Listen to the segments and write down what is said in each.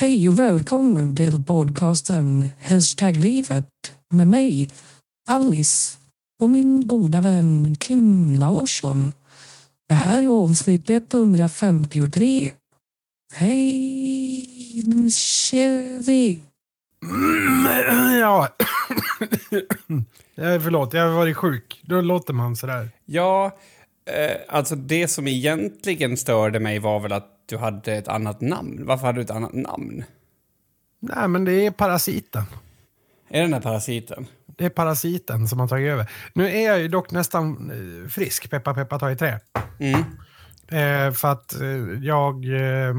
Hej och välkommen till podcasten Hashtag livet med mig, Alice och min goda vän Kim Larsson. Det här är avsnitt 153. Hej, nu kör vi! Ja. Förlåt, jag har varit sjuk. Då låter man sådär. Ja, eh, alltså det som egentligen störde mig var väl att du hade ett annat namn. Varför hade du ett annat namn? Nej, men det är parasiten. Är det den där parasiten? Det är parasiten som har tagit över. Nu är jag ju dock nästan eh, frisk, peppa peppa ta i trä. Mm. Eh, för att eh, jag eh,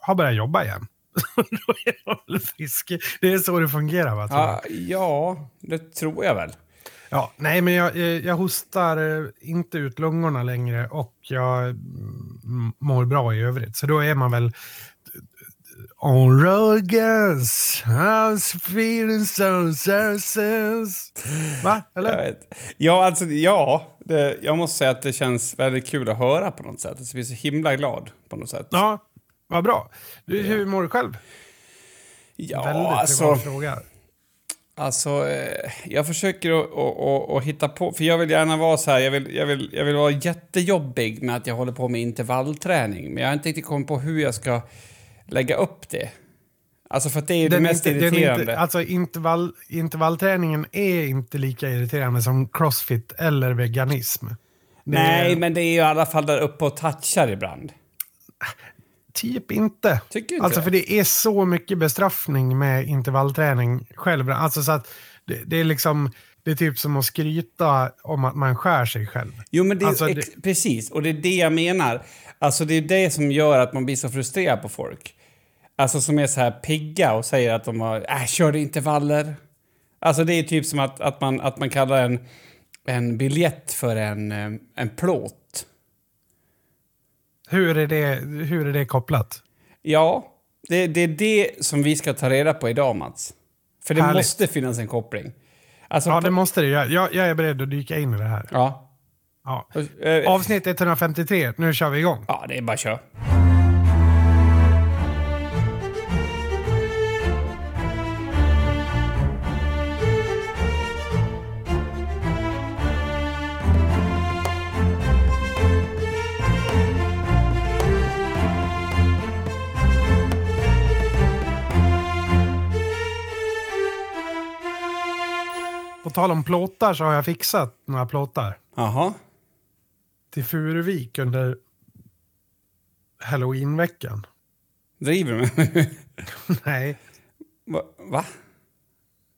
har börjat jobba igen. Då är jag väl frisk. Det är så det fungerar va? Ja, ja, det tror jag väl. Ja, nej, men jag, eh, jag hostar eh, inte ut lungorna längre och jag mm, mår bra i övrigt. Så då är man väl On Ruggers, I'm feeling so senses. Va? Eller? Ja, alltså, ja. Det, jag måste säga att det känns väldigt kul att höra på något sätt. Alltså, jag blir så himla glad på något sätt. Ja, vad bra. Du, hur mår du själv? Ja, Väldigt alltså... fråga. Alltså, eh, jag försöker att, att, att, hitta på, för jag vill gärna vara så här, jag vill, jag, vill, jag vill vara jättejobbig med att jag håller på med intervallträning, men jag har inte riktigt kommit på hur jag ska lägga upp det. Alltså för att det är det Den är mest inte, irriterande. inte, alltså intervall, intervallträningen är inte lika irriterande som crossfit eller veganism. Det Nej, är, men det är ju i alla fall där uppe och touchar ibland. Typ inte. Tycker inte Alltså det? för det är så mycket bestraffning med intervallträning själv. Alltså så att det, det är liksom, det är typ som att skryta om att man skär sig själv. Jo, men det är Alltså, ex- precis, och det är det jag menar. Alltså det är det som gör att man blir så frustrerad på folk. Alltså som är så här pigga och säger att de har, äh, körde intervaller. Alltså det är typ som att, att, man, att man kallar en, en biljett för en, eh, en plåt. Hur är det, hur är det kopplat? Ja, det, det är det som vi ska ta reda på idag, Mats. För det Härligt. måste finnas en koppling. Alltså, Ja, det måste det. Jag, jag, jag är beredd att dyka in i det här. Ja. Ja. Eh, Avsnitt 153, nu kör vi igång. Ja, det är bara att köra. Tal om plåtar så har jag fixat några plåtar Jaha. till Furuvik under halloweenveckan. Driver du med mig? Nej. Va? Va?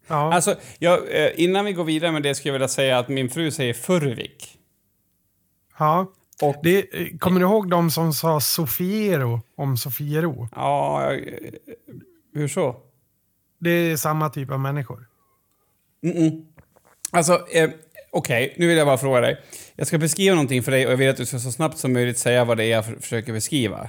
Ja. Alltså, jag, eh, innan vi går vidare med det skulle jag vilja säga att min fru säger Furvik. ja. Och, Det, eh, kommer du ihåg de som sa Sofiero om Sofiero? ja, eh, hur så? Det är samma typ av människor. Mm-mm. Alltså, eh, okej, nu vill jag bara fråga dig. Jag ska beskriva någonting för dig och jag vill att du ska så snabbt som möjligt säga vad det är jag för, försöker beskriva.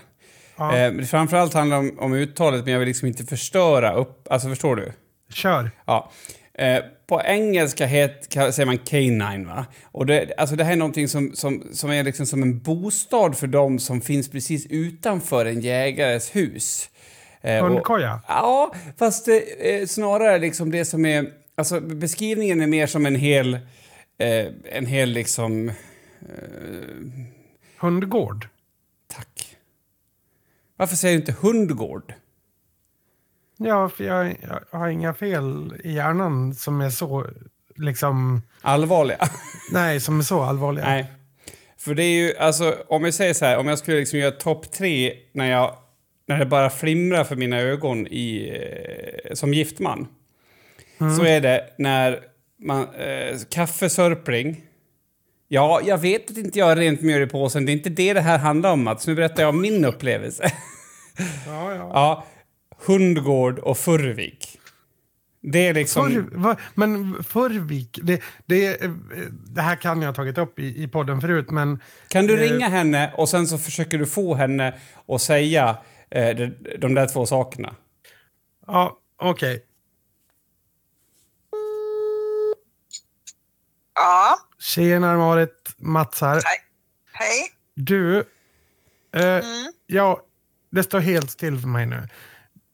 Ja. Eh, framförallt handlar det om, om uttalet, men jag vill liksom inte förstöra upp... Alltså, förstår du? Kör. Ja. Eh, på engelska het, säger man canine, va? Och det, alltså det här är någonting som, som, som är liksom som en bostad för dem som finns precis utanför en jägares hus. Eh, Hundkoja. Ja, fast det, eh, snarare liksom det som är... Alltså beskrivningen är mer som en hel... Eh, en hel liksom... Hundgård. Tack. Varför säger du inte hundgård? Ja, för jag, jag har inga fel i hjärnan som är så, liksom, Allvarliga? nej, som är så allvarliga. Nej. För det är ju, alltså om jag säger så här, om jag skulle liksom göra topp tre när jag, när det bara flimrar för mina ögon i, eh, som gift Så är det när man, eh, kaffesörpling. Ja, jag vet att inte jag har rent mjöl i påsen, det är inte det det här handlar om Mats. Nu berättar jag om min upplevelse. Ja, ja. ja, hundgård och Furvik. Det är liksom... Förr, va, men Förvik, det, det, eh, det här kan jag ha tagit upp i, i podden förut, men Kan du Eh, ringa henne och sen så försöker du få henne att säga eh, de, de där två sakerna? ja, okej. Ja, Tjena Marit, Mats här. hej. Hej. Du, eh, Mm. ja, det står helt still för mig nu.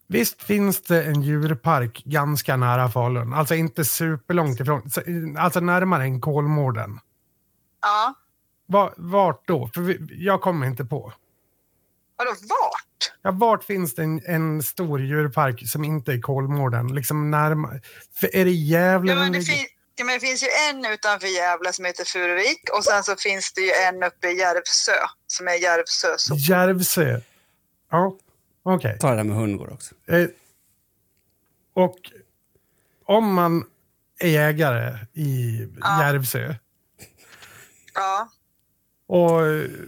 Visst finns det en djurpark ganska nära Falun? Alltså inte superlångt ifrån. så- Alltså närmare än Kolmården. Ja. Va- Vart då? För vi, jag kommer inte på. Vadå vart? Ja, vart finns det en, en stor djurpark som inte är Kolmården? Liksom närmare. För är det Gävle? Ja, men det, fin- ja, men det finns ju en utanför Gävle som heter Furuvik och sen så finns det ju en uppe i Järvsö som är Järvsö. Så, Järvsö. Ja, okej. Ta det där med hundgård också. Eh, och om man är jägare i Järvsö ja. och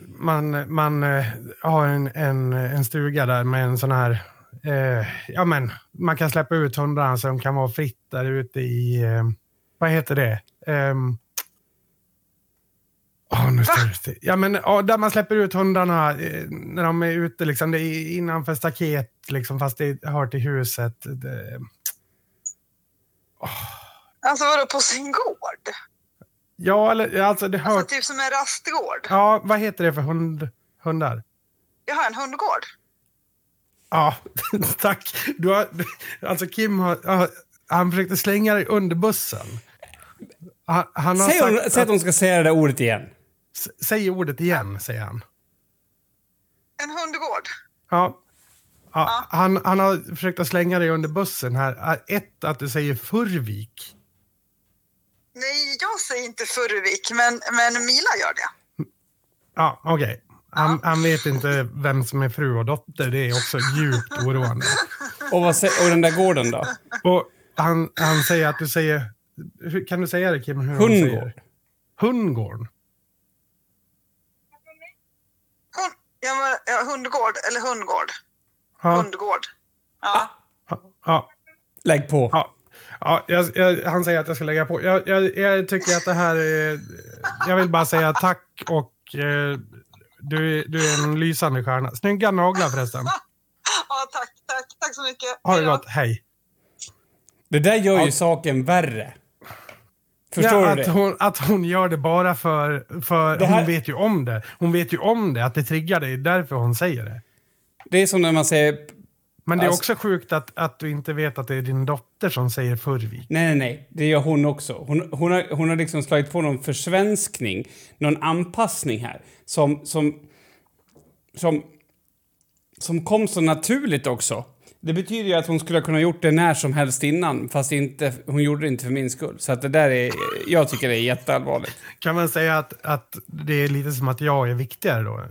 man, man eh, har en, en, en stuga där med en sån här... Eh, ja, men man kan släppa ut hundarna så de kan vara fritt där ute i... Eh, vad heter det? Um, nu det still. Ja, men ja, där man släpper ut hundarna eh, när de är ute. Liksom, det är innanför staket, liksom, fast det hör till huset. Det, Alltså vadå på sin gård? ja, eller alltså det hör... Alltså typ som en rastgård. Ja, vad heter det för hund, hundar? Jag har en hundgård. Ja, tack. Du har, alltså Kim har, han försökte slänga dig under bussen. Han, han har Säg, hon, säg att hon ska säga det där ordet igen. s- säg ordet igen, säger han. En hundgård. Ja. Ja, han, han har försökt att slänga dig under bussen här. Ett, att du säger Furvik. Nej, jag säger inte Furuvik, men, men Mila gör det. Ja, okej. Han, han vet inte vem som är fru och dotter. Det är också djupt oroande. Och, vad, och den där gården då? Och han, han säger att du säger... Hur, kan du säga det, Kim? Hur Hundgård. säger? Hundgård. Hund, ja, men, ja, hundgård eller hundgård. Ja, Hundgård. Ja. ja, Lägg på. ja. ja jag, jag, han säger att jag ska lägga på. Jag, jag, jag tycker att det här är... Jag vill bara säga tack och eh, du, är- du är en lysande stjärna. Snygga naglar förresten. ja, tack, tack, tack så mycket. Ha det gott. Hej. Det där gör ju Ja. saken värre. Förstår ja, du att det? Hon, att hon gör det bara för... för Det här- Hon vet ju om det. Hon vet ju om det, att det triggar dig. Därför hon säger det. Det är som när man säger... Men det är Alltså- också sjukt att, att du inte vet att det är din dotter som säger Furvik. Nej, nej, nej. Det gör hon också. Hon, hon, har, hon har liksom slagit på någon försvenskning, någon anpassning här. Som, som, som, som kom så naturligt också. Det betyder ju att hon skulle ha kunnat gjort det när som helst innan, fast inte, hon gjorde det inte för min skull. Så att det där är, jag tycker det är jätteallvarligt. Kan man säga att, att det är lite som att jag är viktigare då?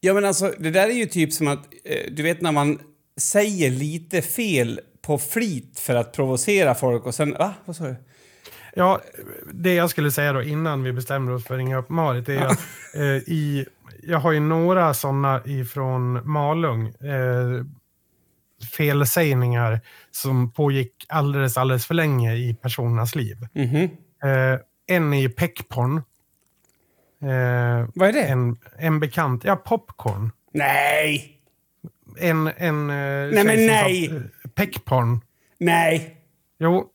Ja, men alltså, det där är ju typ som att, eh, du vet när man säger lite fel på flit för att provocera folk och sen, va? Vad sa du? Ja, det jag skulle säga då innan vi bestämmer oss för att ringa upp Marit är att eh, i, jag har ju några sådana ifrån Malung. Eh, felsägningar som pågick alldeles, alldeles för länge i personernas liv. Mhm. Eh, en är peckporn. Eh, Vad är det? en, en bekant, ja popcorn. Nej! En, en nej, men nej! Peckporn. Nej! Jo.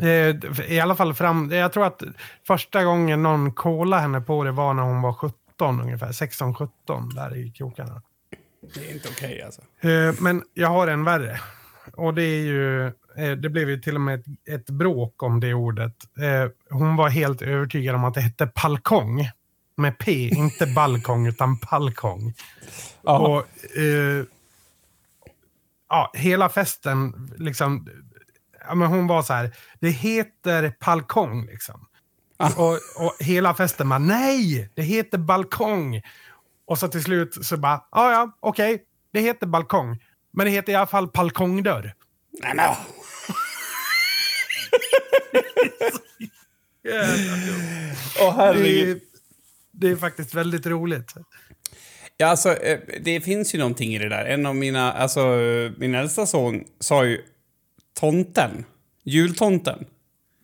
Eh, I alla fall fram... Jag tror att första gången någon kollade henne på det var när hon var 17 ungefär. 16-17 där i krokarna. Det är inte okej alltså. Eh, Men jag har en värre. Och det är ju... eh, Det blev ju till och med ett, ett bråk om det ordet. Eh, Hon var helt övertygad om att det hette palkong. Med P, inte balkong utan palkong. Ja. Och, ja, hela festen, liksom, ja, men hon var så här, det heter balkong liksom. Och, och hela festen bara, nej, det heter balkong. Och så till slut så bara, ja ja, okej, det heter balkong. Men det heter i alla fall balkongdörr. Nej, men, Åh, Det herregud. är, det är faktiskt väldigt roligt. Ja, alltså, eh, det finns ju någonting i det där. En av mina, alltså, min äldsta son sa ju tomten. Jultomten.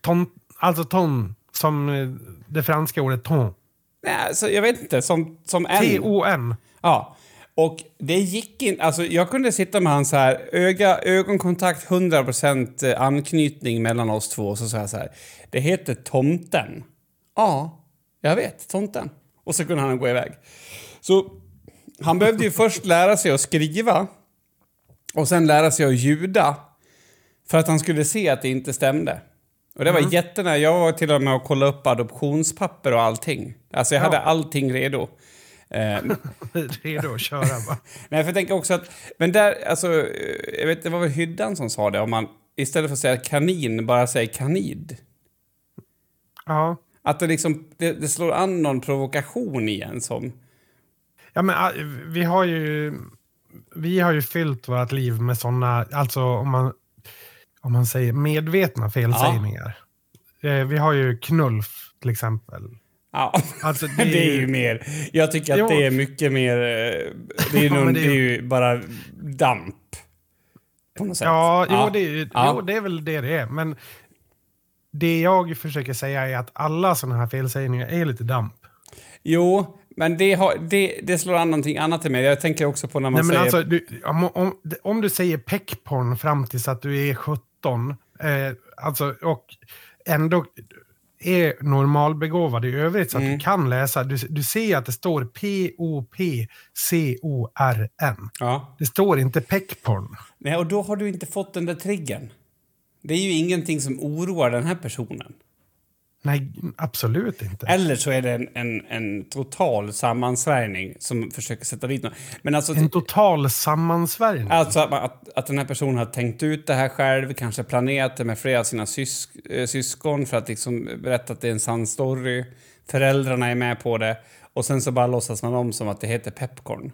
Ton, alltså ton, som det franska ordet ton. Nej, alltså, jag vet inte, som, som en. T-O-N. Ja. Och det gick in, alltså jag kunde sitta med han så här, öga, ögonkontakt, 100% anknytning mellan oss två och så sa jag så här, det heter tomten. Ja, jag vet, tomten. Och så kunde han gå iväg. Så han behövde ju först lära sig att skriva och sen lära sig att ljuda för att han skulle se att det inte stämde. Och det var Mm. jättenära. Jag var till och med och kollade upp adoptionspapper och allting. Alltså jag Ja. hade allting redo. Eh, Redo att köra va? Nej, för jag tänker också att... Men där, alltså, eh, jag vet, det var väl Hyddan som sa det, om man istället för att säga kanin bara säger kanid. Ja. Att det liksom, det, det slår an någon provokation i en som... Ja, men ah, vi har ju... Vi har ju fyllt vårt liv med sådana, alltså om man, om man säger medvetna felsägningar. Eh, vi har ju knullf till exempel. Ja, Alltså, det är ju mer... Jag tycker att Jo. det är mycket mer... eh, Det är, ju Ja, någon, det det är är ju bara damp. På något sätt. Ja, jo, Det, är, ju- Ja. jo, det är väl det det är. Men det jag försöker säga är att alla sådana här felsägningar är lite damp. Jo, men det, har, det, det slår an någonting annat i mig. Jag tänker också på när man Nej, säger... alltså, du, om, om, om du säger peckporn fram tills att du är 17 eh, alltså, och ändå är normalbegåvad i övrigt så att Mm. du kan läsa. Du, du ser att det står P-O-P-C-O-R-N. ja. Det står inte peckporn. Nej, och då har du inte fått den där triggern. Det är ju ingenting som oroar den här personen. Nej, absolut inte. Eller så är det en, en, en total sammansvärjning som försöker sätta dit någon. Men alltså, En total sammansvärjning. alltså att, att, att den här personen har tänkt ut det här själv, kanske planerat det med flera av sina sysk, eh, syskon för att liksom berätta att det är en sann story. Föräldrarna är med på det. Och sen så bara låtsas man om som att det heter pepcorn.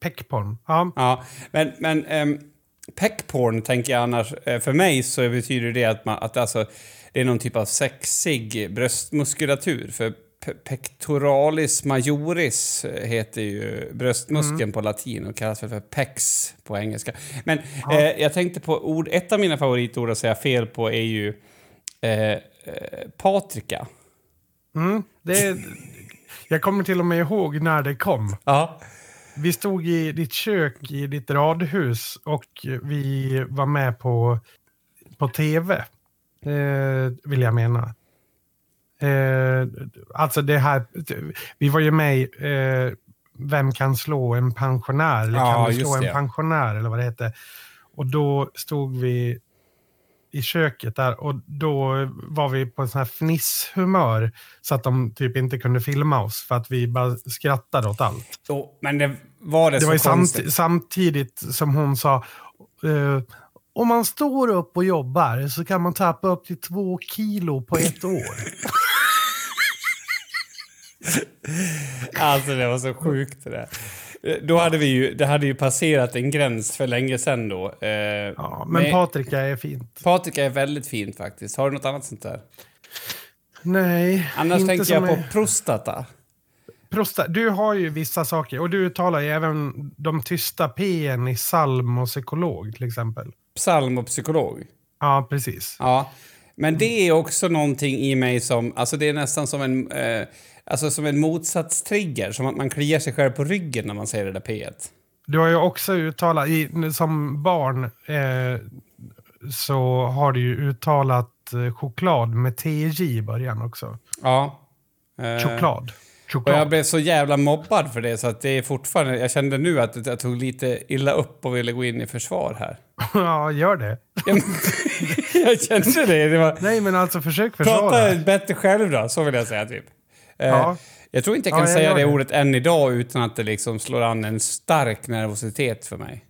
Peckporn. Ja. Ja, men, men um, peckporn tänker jag annars, eh, för mig så betyder det att, man, att alltså, det är någon typ av sexig bröstmuskulatur. För pe- pectoralis majoris eh, heter ju bröstmuskeln på latin och kallas för pex på engelska. Men eh, jag tänkte på ord, ett av mina favoritord att säga fel på är ju eh, eh, patrika. Mm, det är, jag kommer till och med ihåg när det kom. Ja. Vi stod i ditt kök i ditt radhus och vi var med på, på tv. Eh, vill jag mena. Eh, alltså det här, vi var ju med eh, Vem kan slå en pensionär? Eller Ja, kan du slå en pensionär? Eller vad det heter. Och då stod vi i köket där och då var vi på en sån här fnisshumör så att de typ inte kunde filma oss för att vi bara skrattade åt allt. Jo, men det var det, Det så var konstigt. samt, samtidigt som hon sa eh, om man står upp och jobbar så kan man tappa upp till två kilo på ett år. Alltså det var så sjukt det där. Då hade vi ju, det hade ju passerat en gräns för länge sedan då. Eh, Ja, men Patrika är fint. Patrika är väldigt fint faktiskt. Har du något annat sånt där? Nej, Annars inte tänker jag på är- prostata. Prosta, du har ju vissa saker och du uttalar ju även de tysta p i psalm och psykolog till exempel. Psalm och psykolog. Ja, precis. Ja. Men det är också någonting i mig som, alltså det är nästan som en, eh, alltså som en motsatstrigger. Som att man kliar sig själv på ryggen när man säger det där P1. Du har ju också uttalat, i, som barn eh, så har du ju uttalat eh, choklad med TJ i början också. Ja. Eh, Choklad. Och Choklad. jag blev så jävla mobbad för det så att det är fortfarande, jag kände nu att jag tog lite illa upp och ville gå in i försvar här. ja, gör det. Ja, jag kände det. det var, Nej, men alltså försök försvara. prata bättre själv då, så vill jag säga typ. Eh, Ja. Jag tror inte jag Ja, kan jag säga det det. ordet än idag utan att det liksom slår an en stark nervositet för mig.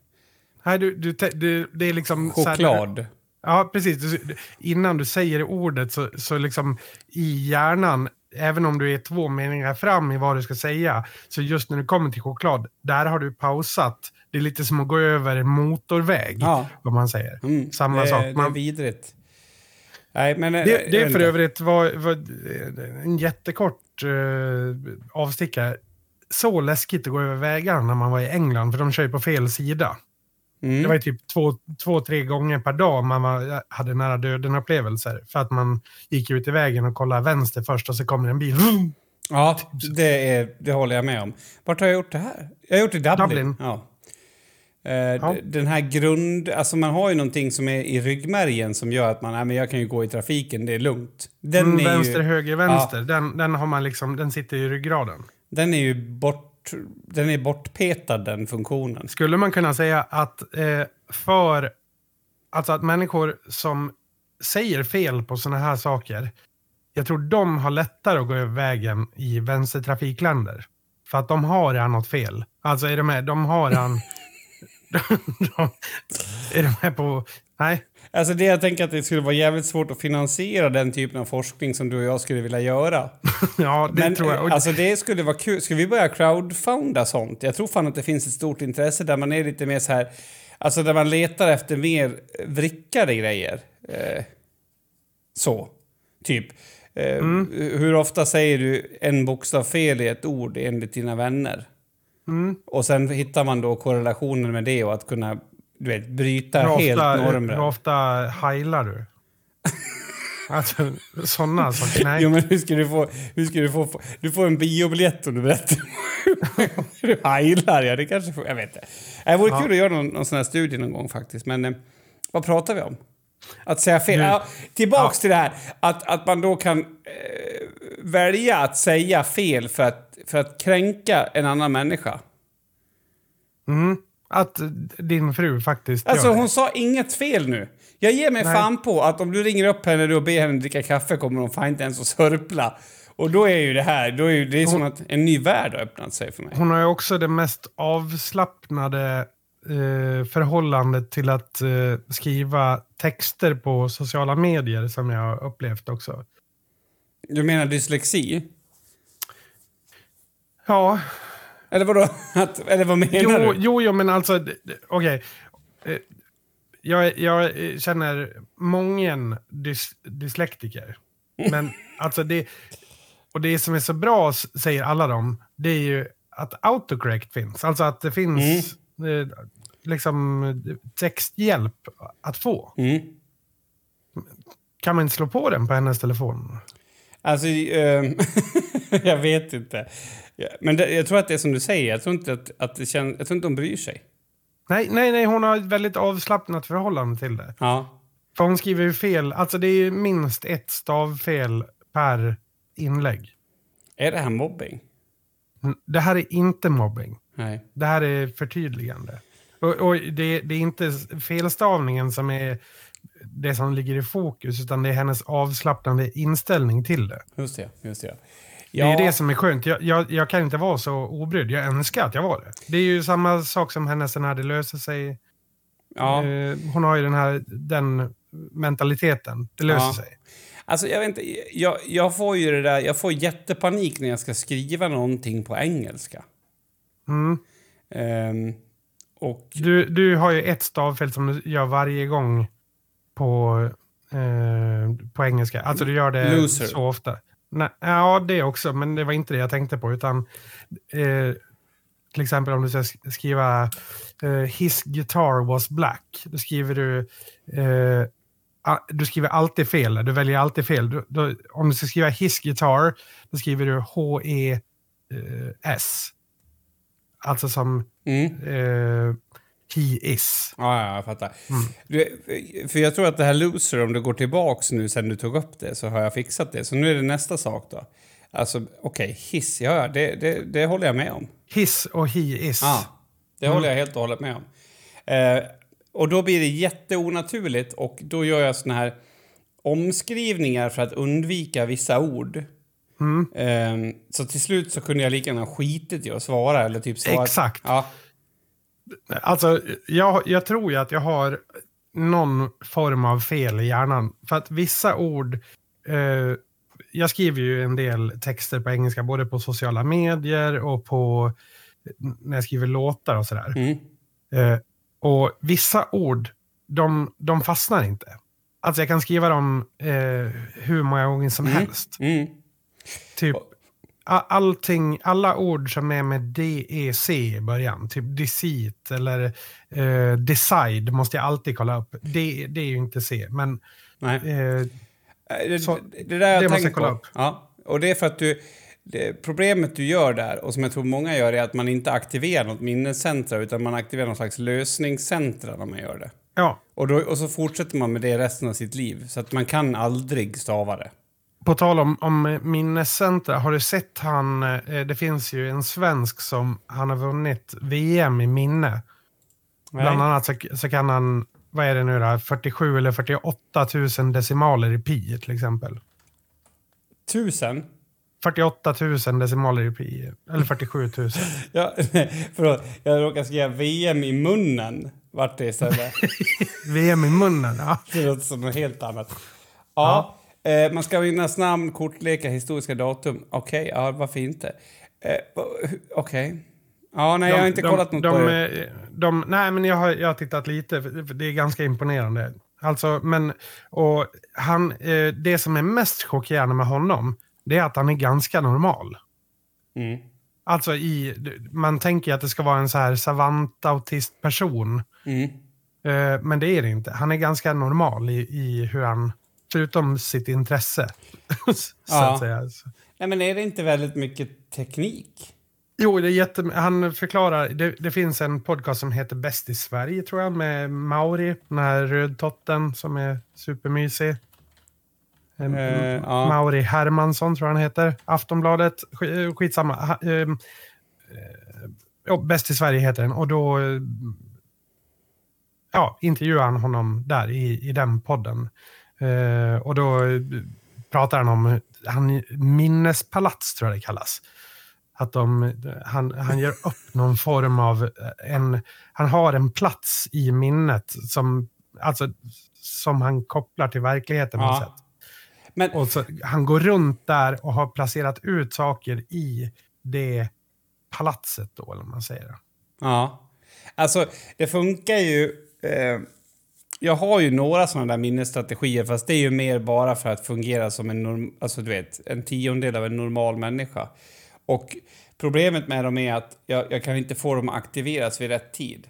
Nej, du, du, du, det är liksom... så här- Choklad. Ja, precis. Innan du säger ordet så, så liksom i hjärnan, även om du är två meningar fram i vad du ska säga, så just när du kommer till choklad, där har du pausat. Det är lite som att gå över en motorväg, Ja. vad man säger. Mm, Samma det, sak. Det är Man, vidrigt. Nej, men... eh, det, det är för övrigt var, var en jättekort uh, avstickare. Så läskigt att gå över vägarna när man var i England, för de kör ju på fel sida. Mm. Det var ju typ två, två, tre gånger per dag man var, hade nära döden-upplevelser. För att man gick ut i vägen och kollade vänster först och så kommer en bil. Ja, det, är, det håller jag med om. Vart har jag gjort det här? Jag har gjort det i Dublin. Dublin. Ja. Eh, d- Den här grund... Alltså man har ju någonting som är i ryggmärgen som gör att man, nej men jag kan ju gå i trafiken, det är lugnt. Den, Mm, är, vänster, ju, höger, vänster. Den, den har man liksom, den sitter i ryggraden. den är ju bort... bort, den är bortpetad, den funktionen. Skulle man kunna säga att eh, för alltså att människor som säger fel på sådana här saker, jag tror de har lättare att gå över vägen i vänstertrafikländer. För att de har redan något fel. Alltså är de med? De har redan... de, de, är de med på... Nej. Alltså det jag tänker att det skulle vara jävligt svårt att finansiera den typen av forskning som du och jag skulle vilja göra. ja, det Men tror jag. Alltså det skulle vara kul. Ska vi börja crowdfunda sånt? Jag tror fan att det finns ett stort intresse där man är lite mer så här... Alltså där man letar efter mer vrickade grejer. Eh, så. Typ. Eh, Mm. Hur ofta säger du en bokstav fel i ett ord enligt dina vänner? Mm. Och sen hittar man då korrelationen med det och att kunna du vet, bryta hur, helt normer. hur ofta heilar du? alltså, sådana saker. Nej. Jo, men hur ska du få... Hur ska du, få du får en biobiljett om du berättar hur du heilar. Ja, det kanske får, jag vet inte. Det vore Ja. kul att göra någon, någon sån här studie någon gång faktiskt. Men eh, vad pratar vi om? Att säga fel. Ja, tillbaks Ja. till det här. Att, att man då kan eh, välja att säga fel för att, för att kränka en annan människa. Mm. Att din fru faktiskt Alltså gör det. hon sa inget fel nu. Jag ger mig Nej. fan på att om du ringer upp henne och ber henne dricka kaffe kommer hon fan inte ens att sörpla. Och då är ju det här, då är ju, det är som att en ny värld har öppnat sig för mig. Hon har ju också det mest avslappnade eh, förhållandet till att eh, skriva texter på sociala medier som jag har upplevt också. Du menar dyslexi? Ja, Eller vadå? Att, eller vad menar jo, du? jo, jo, men alltså, okej. Eh, Jag, jag känner många dys, dyslektiker. Men alltså det, och det som är så bra, säger alla de, det är ju att autocorrect finns. Alltså att det finns eh, liksom texthjälp att få. Mm. Kan man inte slå på den på hennes telefon? Alltså, ehm, jag vet inte. Men det, jag tror att det är som du säger. Jag tror inte att, att det känns, jag tror inte de bryr sig. Nej, nej, nej, hon har ett väldigt avslappnat förhållande till det. Ja. För hon skriver ju fel, alltså det är ju minst ett stavfel per inlägg. Är det här mobbing? Det här är inte mobbing. Nej. Det här är förtydligande. Och, och det, det är inte felstavningen som är det som ligger i fokus, utan det är hennes avslappnande inställning till det. Just det. Just det. Det är det som är skönt. Jag, jag, jag kan inte vara så obrydd. Jag önskar att jag var det. Det är ju samma sak som hennes när det löser sig. Ja. Eh, hon har ju den här den mentaliteten. Det löser Ja. sig. Alltså, jag vet inte. Jag, jag får ju det där... Jag får jättepanik när jag ska skriva någonting på engelska. Mm. Ehm, och... Du, du har ju ett stavfel som du gör varje gång på, eh, på engelska. Alltså du gör det Loser. så ofta. Nej, ja, det också, men det var inte det jag tänkte på. Utan eh, till exempel om du ska sk- skriva eh, His guitar was black. Då skriver du eh, du skriver alltid fel. Du väljer alltid fel. Du, då, om du ska skriva His guitar, då skriver du H-E-S. Alltså som Mm. eh, he is. Ja, ja, jag fattar. Mm. Du, för jag tror att det här loser, om du går tillbaks nu sen du tog upp det, så har jag fixat det. Så nu är det nästa sak då. Alltså, okej, hiss, ja, det, det, det håller jag med om. His och he is. Ja, det håller jag helt och hållet med om. Eh, och då blir det jätteonaturligt och då gör jag såna här omskrivningar för att undvika vissa ord. Mm. Eh, så till slut så kunde jag lika gärna skitit i att svara eller typ svara... Exakt. Ja, Alltså, jag, jag tror ju att jag har någon form av fel i hjärnan. För att vissa ord... Eh, jag skriver ju en del texter på engelska, både på sociala medier och på när jag skriver låtar och sådär. mm, Eh, och vissa ord, de, de fastnar inte. Alltså jag kan skriva dem eh, hur många gånger som Mm. helst. mm. Typ allting, alla ord som är med DEC i början, typ deceit eller eh, decide måste jag alltid kolla upp. Det, det är ju inte C, men Nej. eh, Eh, Det, Så, det där har det jag måste jag kolla på. upp. Ja, och det är för att du... Det, problemet du gör där, och som jag tror många gör, är att man inte aktiverar något minnescentra utan man aktiverar någon slags lösningscentra när man gör det. ja. Och, då, och så fortsätter man med det resten av sitt liv. Så att man kan aldrig stava det. På tal om, om minnescentra, har du sett han, eh, det finns ju en svensk som han har vunnit VM i minne. Nej. Bland annat så, så kan han, vad är det nu då, 47 eller 48 000 decimaler i pi till exempel. Tusen? 48 000 decimaler i pi, eller 47 000. Ja, förlåt. Jag råkade skriva VM i munnen. Vart det istället. VM i munnen, ja. Det låter som något helt annat. Ja. Eh, man ska vinna namn, kortleka, historiska datum. Okej, ja, varför inte? Eh, Okej. Ja, nej, jag har inte kollat något de, på de, det. de, Nej, men jag har, jag har tittat lite. för Det är ganska imponerande. Alltså, men, och han, eh, det som är mest chockerande med honom, det är att han är ganska normal. Mm. Alltså i, man tänker att det ska vara en så här savant-autist-person. Mm. Eh, men det är det inte. Han är ganska normal i, i hur han, förutom sitt intresse. så Ja. att säga. Nej, men är det inte väldigt mycket teknik? Jo, det är jätte... han förklarar. Det, det finns en podcast som heter Bäst i Sverige, tror jag, med Mauri, den här rödtotten som är supermysig. Eh, ja. Mauri Hermansson, tror jag han heter. Aftonbladet, eh, skitsamma. Ha, eh, ja, Bäst i Sverige heter den. Och då ja, intervjuar han honom där i, i den podden. Eh, och då eh, pratar han om han, minnespalats, tror jag det kallas. Att de, han, han gör upp någon form av eh, en... Han har en plats i minnet som, alltså, som han kopplar till verkligheten på något sätt. Ja. Men, Och så, han går runt där och har placerat ut saker i det palatset då, eller man säger. ja. Alltså, det funkar ju... Eh, jag har ju några sådana där minnesstrategier, fast det är ju mer bara för att fungera som en, norm, alltså, du vet, en tiondel av en normal människa. Och problemet med dem är att jag, jag kan inte få dem att aktiveras vid rätt tid.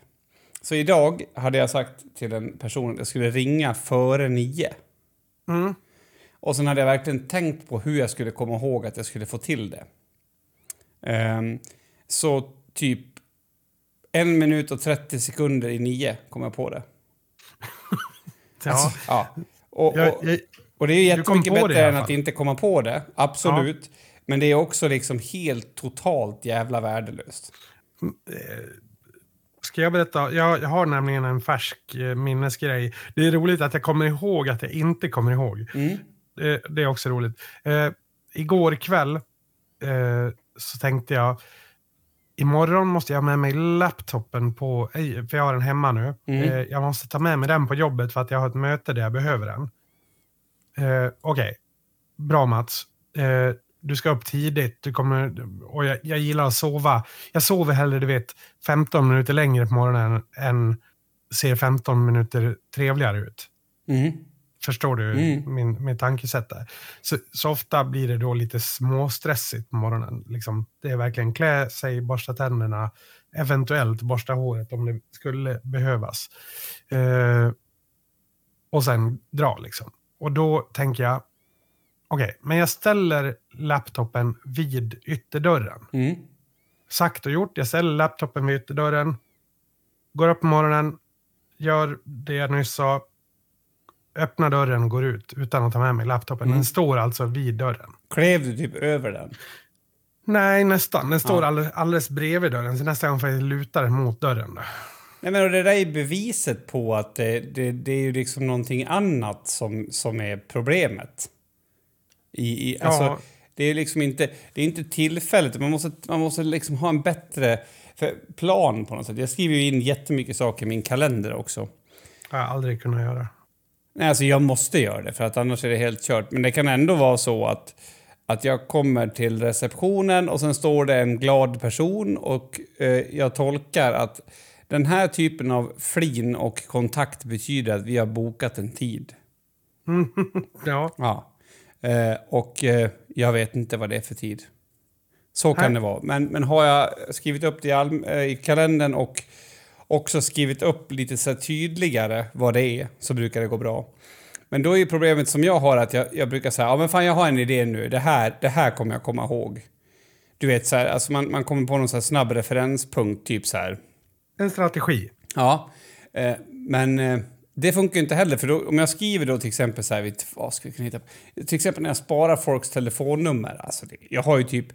Så idag hade jag sagt till en person att jag skulle ringa före nio. Mm. Och sen hade jag verkligen tänkt på hur jag skulle komma ihåg att jag skulle få till det. Ehm, så typ en minut och 30 sekunder i nio kom jag på det. Ja, Ja. Och, jag, och, jag, och det är jättemycket det bättre än att inte komma på det. Absolut. Men det är också liksom helt totalt jävla värdelöst. ska jag berätta? Jag, jag har nämligen en färsk eh, minnesgrej. Det är roligt att jag kommer ihåg att jag inte kommer ihåg. Mm. Det, det är också roligt. Eh, igår kväll eh, så tänkte jag imorgon måste jag ha med mig laptopen på, för jag har den hemma nu. Mm. Eh, jag måste ta med mig den på jobbet för att jag har ett möte där jag behöver den. Eh, Okej, bra Mats. Eh, du ska upp tidigt, du kommer, och jag, jag gillar att sova. Jag sover hellre, du vet, 15 minuter längre på morgonen än ser 15 minuter trevligare ut. Mm. Förstår du Mm. min, min tankesätt där? Så, så ofta blir det då lite småstressigt på morgonen. Liksom, det är verkligen klä sig, borsta tänderna, eventuellt borsta håret om det skulle behövas. Eh, och sen dra liksom. Och då tänker jag, okej, men jag ställer laptopen vid ytterdörren. Mm. Sagt och gjort, jag ställer laptopen vid ytterdörren, går upp på morgonen, gör det jag nyss sa, öppnar dörren och går ut utan att ta med mig laptopen. Mm. Den står alltså vid dörren. Klev du typ över den? Nej, nästan. Den står Ja. alldeles, alldeles bredvid dörren, så nästa gång får jag luta den mot dörren. Då. Nej, men det där är beviset på att det, det, det är ju liksom någonting annat som, som är problemet. I, i, Ja. alltså, det är liksom inte, det är inte tillfället, man måste, man måste liksom ha en bättre plan på något sätt. Jag skriver ju in jättemycket saker i min kalender också. har jag aldrig kunnat göra. Nej, alltså jag måste göra det för att annars är det helt kört. Men det kan ändå vara så att, att jag kommer till receptionen och sen står det en glad person och eh, jag tolkar att den här typen av flin och kontakt betyder att vi har bokat en tid. Ja, Ja. Eh, och eh, jag vet inte vad det är för tid. Så kan Nej. det vara. Men, men har jag skrivit upp det i, all, eh, i kalendern och också skrivit upp lite så tydligare vad det är så brukar det gå bra. Men då är ju problemet som jag har att jag, jag brukar säga ja men fan jag har en idé nu, det här, det här kommer jag komma ihåg. Du vet så här, alltså man, man kommer på någon så här snabb referenspunkt, typ så här. en strategi. Ja, eh, men eh, Det funkar ju inte heller, för då, om jag skriver då till exempel så här, vad ska vi kunna hitta på? Till exempel när jag sparar folks telefonnummer. Alltså det, jag har ju typ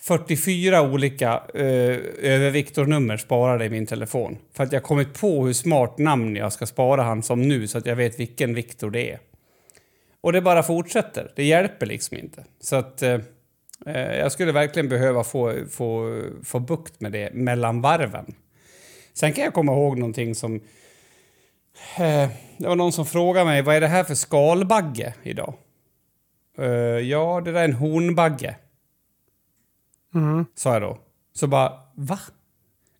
44 olika eh, överviktornummer sparade i min telefon. För att jag kommit på hur smart namn jag ska spara han som nu så att jag vet vilken Viktor det är. Och det bara fortsätter. Det hjälper liksom inte. Så att eh, eh jag skulle verkligen behöva få, få, få bukt med det mellan varven. Sen kan jag komma ihåg någonting som... Eh, det var någon som frågade mig, vad är det här för skalbagge idag? Eh, ja, det där är en hornbagge. Mm. Sa jag då. Så bara, va?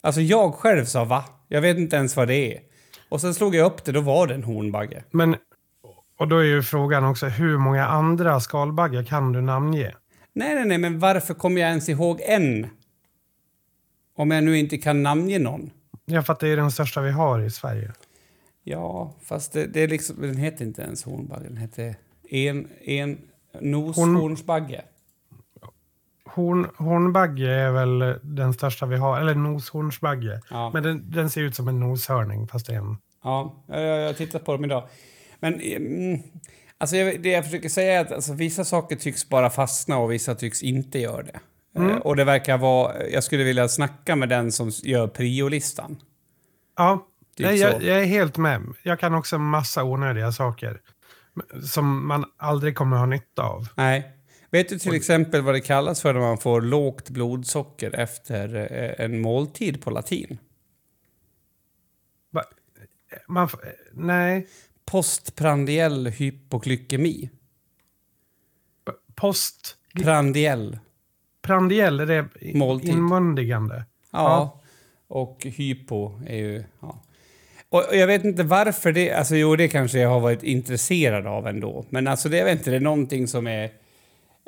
Alltså jag själv sa va? Jag vet inte ens vad det är. Och sen slog jag upp det, då var det en hornbagge. Men, och då är ju frågan också, hur många andra skalbaggar kan du namnge? Nej, nej, nej, men varför kommer jag ens ihåg en? Om jag nu inte kan namnge någon. Ja, för att det är den största vi har i Sverige. Ja, fast det, det är liksom, den heter inte ens hornbagge, den heter en, en Horn- noshornsbagge. Horn, hornbagge är väl den största vi har, eller noshornsbagge. Ja. Men den, den ser ut som en noshörning fast det är en... Ja, jag, jag har tittat på dem idag. Men mm, alltså jag, det jag försöker säga är att alltså, vissa saker tycks bara fastna och vissa tycks inte göra det. Eh, och det verkar vara... Jag skulle vilja snacka med den som gör priolistan. Ja, Typ nej, jag, jag är helt med. Jag kan också massa onödiga saker. Som man aldrig kommer ha nytta av. Nej. Vet du till exempel vad det kallas för när man får lågt blodsocker efter eh, en måltid på latin? Va- Man, nej, Postprandiell hypoglykemi. post... Prandiell. Prandiell, är det Måltid. inmundigande? Ja. Och hypo är ju... Ja. Och och jag vet inte varför det... Alltså jo, det kanske jag har varit intresserad av ändå. Men alltså det, jag vet inte, det är någonting som är...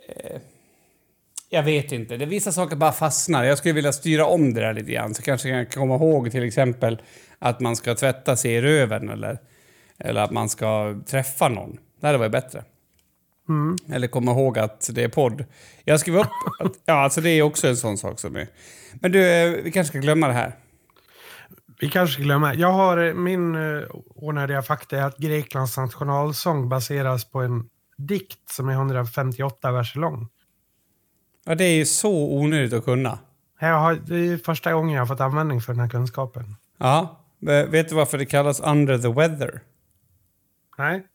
Eh, jag vet inte. Det vissa saker bara fastnar. Jag skulle vilja styra om det där lite grann. Så kanske jag kan komma ihåg till exempel att man ska tvätta sig i röven eller, eller att man ska träffa någon. Det hade varit bättre. Eller komma ihåg att det är podd. Jag skrev upp... Att, ja, alltså det är också en sån sak som är... Men du, eh, vi kanske ska glömma det här. Vi kanske ska glömma. Jag har eh, min uh, onödiga fakta är att Greklands nationalsång baseras på en dikt som är 158 verser lång. Ja, det är ju så onödigt att kunna. Jag har, det är första gången jag har fått användning för den här kunskapen. Ja. eh, Vet du varför det kallas under the weather? Nej?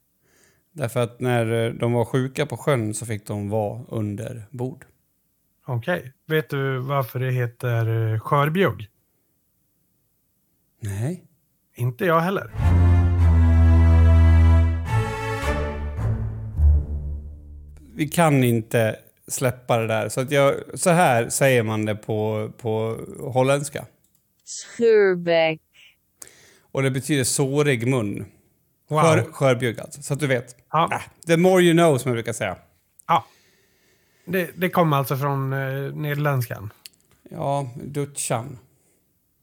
Därför att när eh, de var sjuka på sjön så fick de vara under bord. Okej. Vet du varför det heter uh, skörbjugg? Nej. Inte jag heller. Vi kan inte släppa det där. Så, att jag, så här säger man det på, på holländska. Schuurbeek. Och det betyder sårig mun. Wow. Skör, skörbjugg alltså, så att du vet. Ja. Ah, the more you know, som jag brukar säga. Ja. Det, det kommer alltså från uh, nederländskan. Ja, dutchan.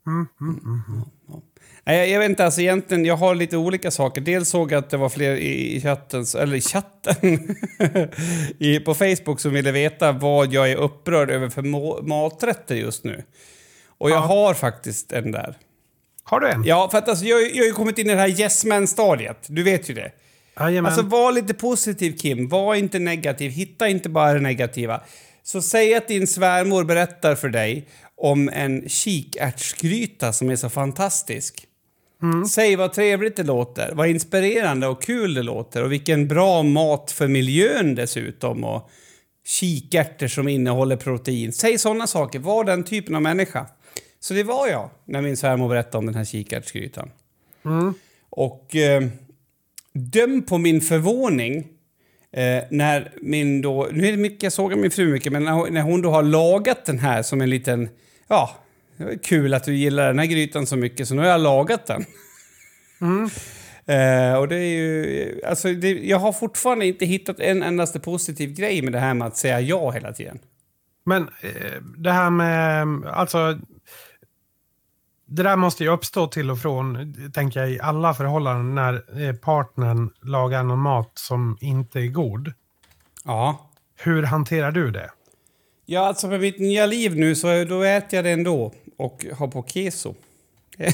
Mm, mm, mm. Ja. Nej, jag, jag vet inte, alltså egentligen, jag har lite olika saker. Dels såg jag att det var fler i, i chatten, eller i chatten, I, på Facebook som ville veta vad jag är upprörd över för må, maträtter just nu. Och jag Ja. har faktiskt en där. Har du en? Ja, för att alltså, jag, jag har ju kommit in i det här yes man-stadiet. Du vet ju det. Jajamän. Alltså var lite positiv Kim, var inte negativ, hitta inte bara det negativa. Så säg att din svärmor berättar för dig om en kikärtsgryta som är så fantastisk. Säg vad trevligt det låter, vad inspirerande och kul det låter och vilken bra mat för miljön dessutom och kikärtor som innehåller protein. Säg sådana saker, var den typen av människa. Så det var jag när min svärmor berättade om den här kikärtsgrytan. Och eh, döm på min förvåning eh, när min då... Nu är det mycket, jag sågar min fru mycket, men när hon, när hon då har lagat den här som en liten... Ja, det var kul att du gillar den här grytan så mycket, så nu har jag lagat den. Eh, och det är ju... Alltså, det, jag har fortfarande inte hittat en endaste positiv grej med det här med att säga ja hela tiden. Men eh, det här med, alltså, det där måste ju uppstå till och från, tänker jag, i alla förhållanden när eh, partnern lagar någon mat som inte är god. Ja. Hur hanterar du det? Ja, alltså med mitt nya liv nu så då äter jag det ändå och har på keso.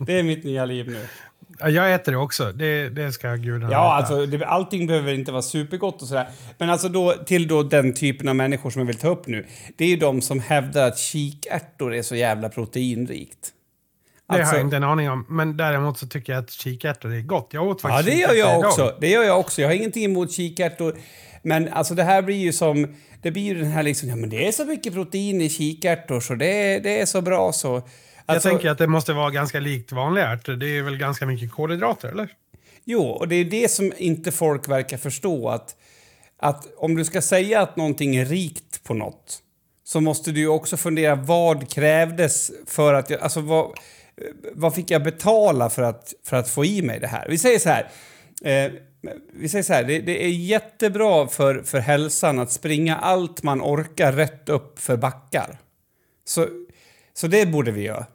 Det är mitt nya liv nu. Ja, jag äter det också. Det, det ska gudarna Ja, alltså det, allting behöver inte vara supergott och sådär. Men alltså då, till då den typen av människor som jag vill ta upp nu. Det är ju de som hävdar att kikärtor är så jävla proteinrikt. Det har Alltså- jag inte en aning om. Men däremot så tycker jag att kikärtor är gott. Jag åt Ja, faktiskt det gör jag idag. också. Det gör jag också. Jag har ingenting emot kikärtor. Men alltså det här blir ju som... Det blir ju den här liksom, ja men det är så mycket protein i kikärtor så det, det är så bra så. Jag Alltså, tänker att det måste vara ganska likt vanliga ärtor. Det är väl ganska mycket kolhydrater, eller? Jo, och det är det som inte folk verkar förstå. Att, att om du ska säga att någonting är rikt på något så måste du ju också fundera vad krävdes för att... Jag, alltså vad, vad fick jag betala för att, för att få i mig det här? Vi säger så här. Eh, vi säger så här, det, det är jättebra för, för hälsan att springa allt man orkar rätt upp för backar. Så, så det borde vi göra.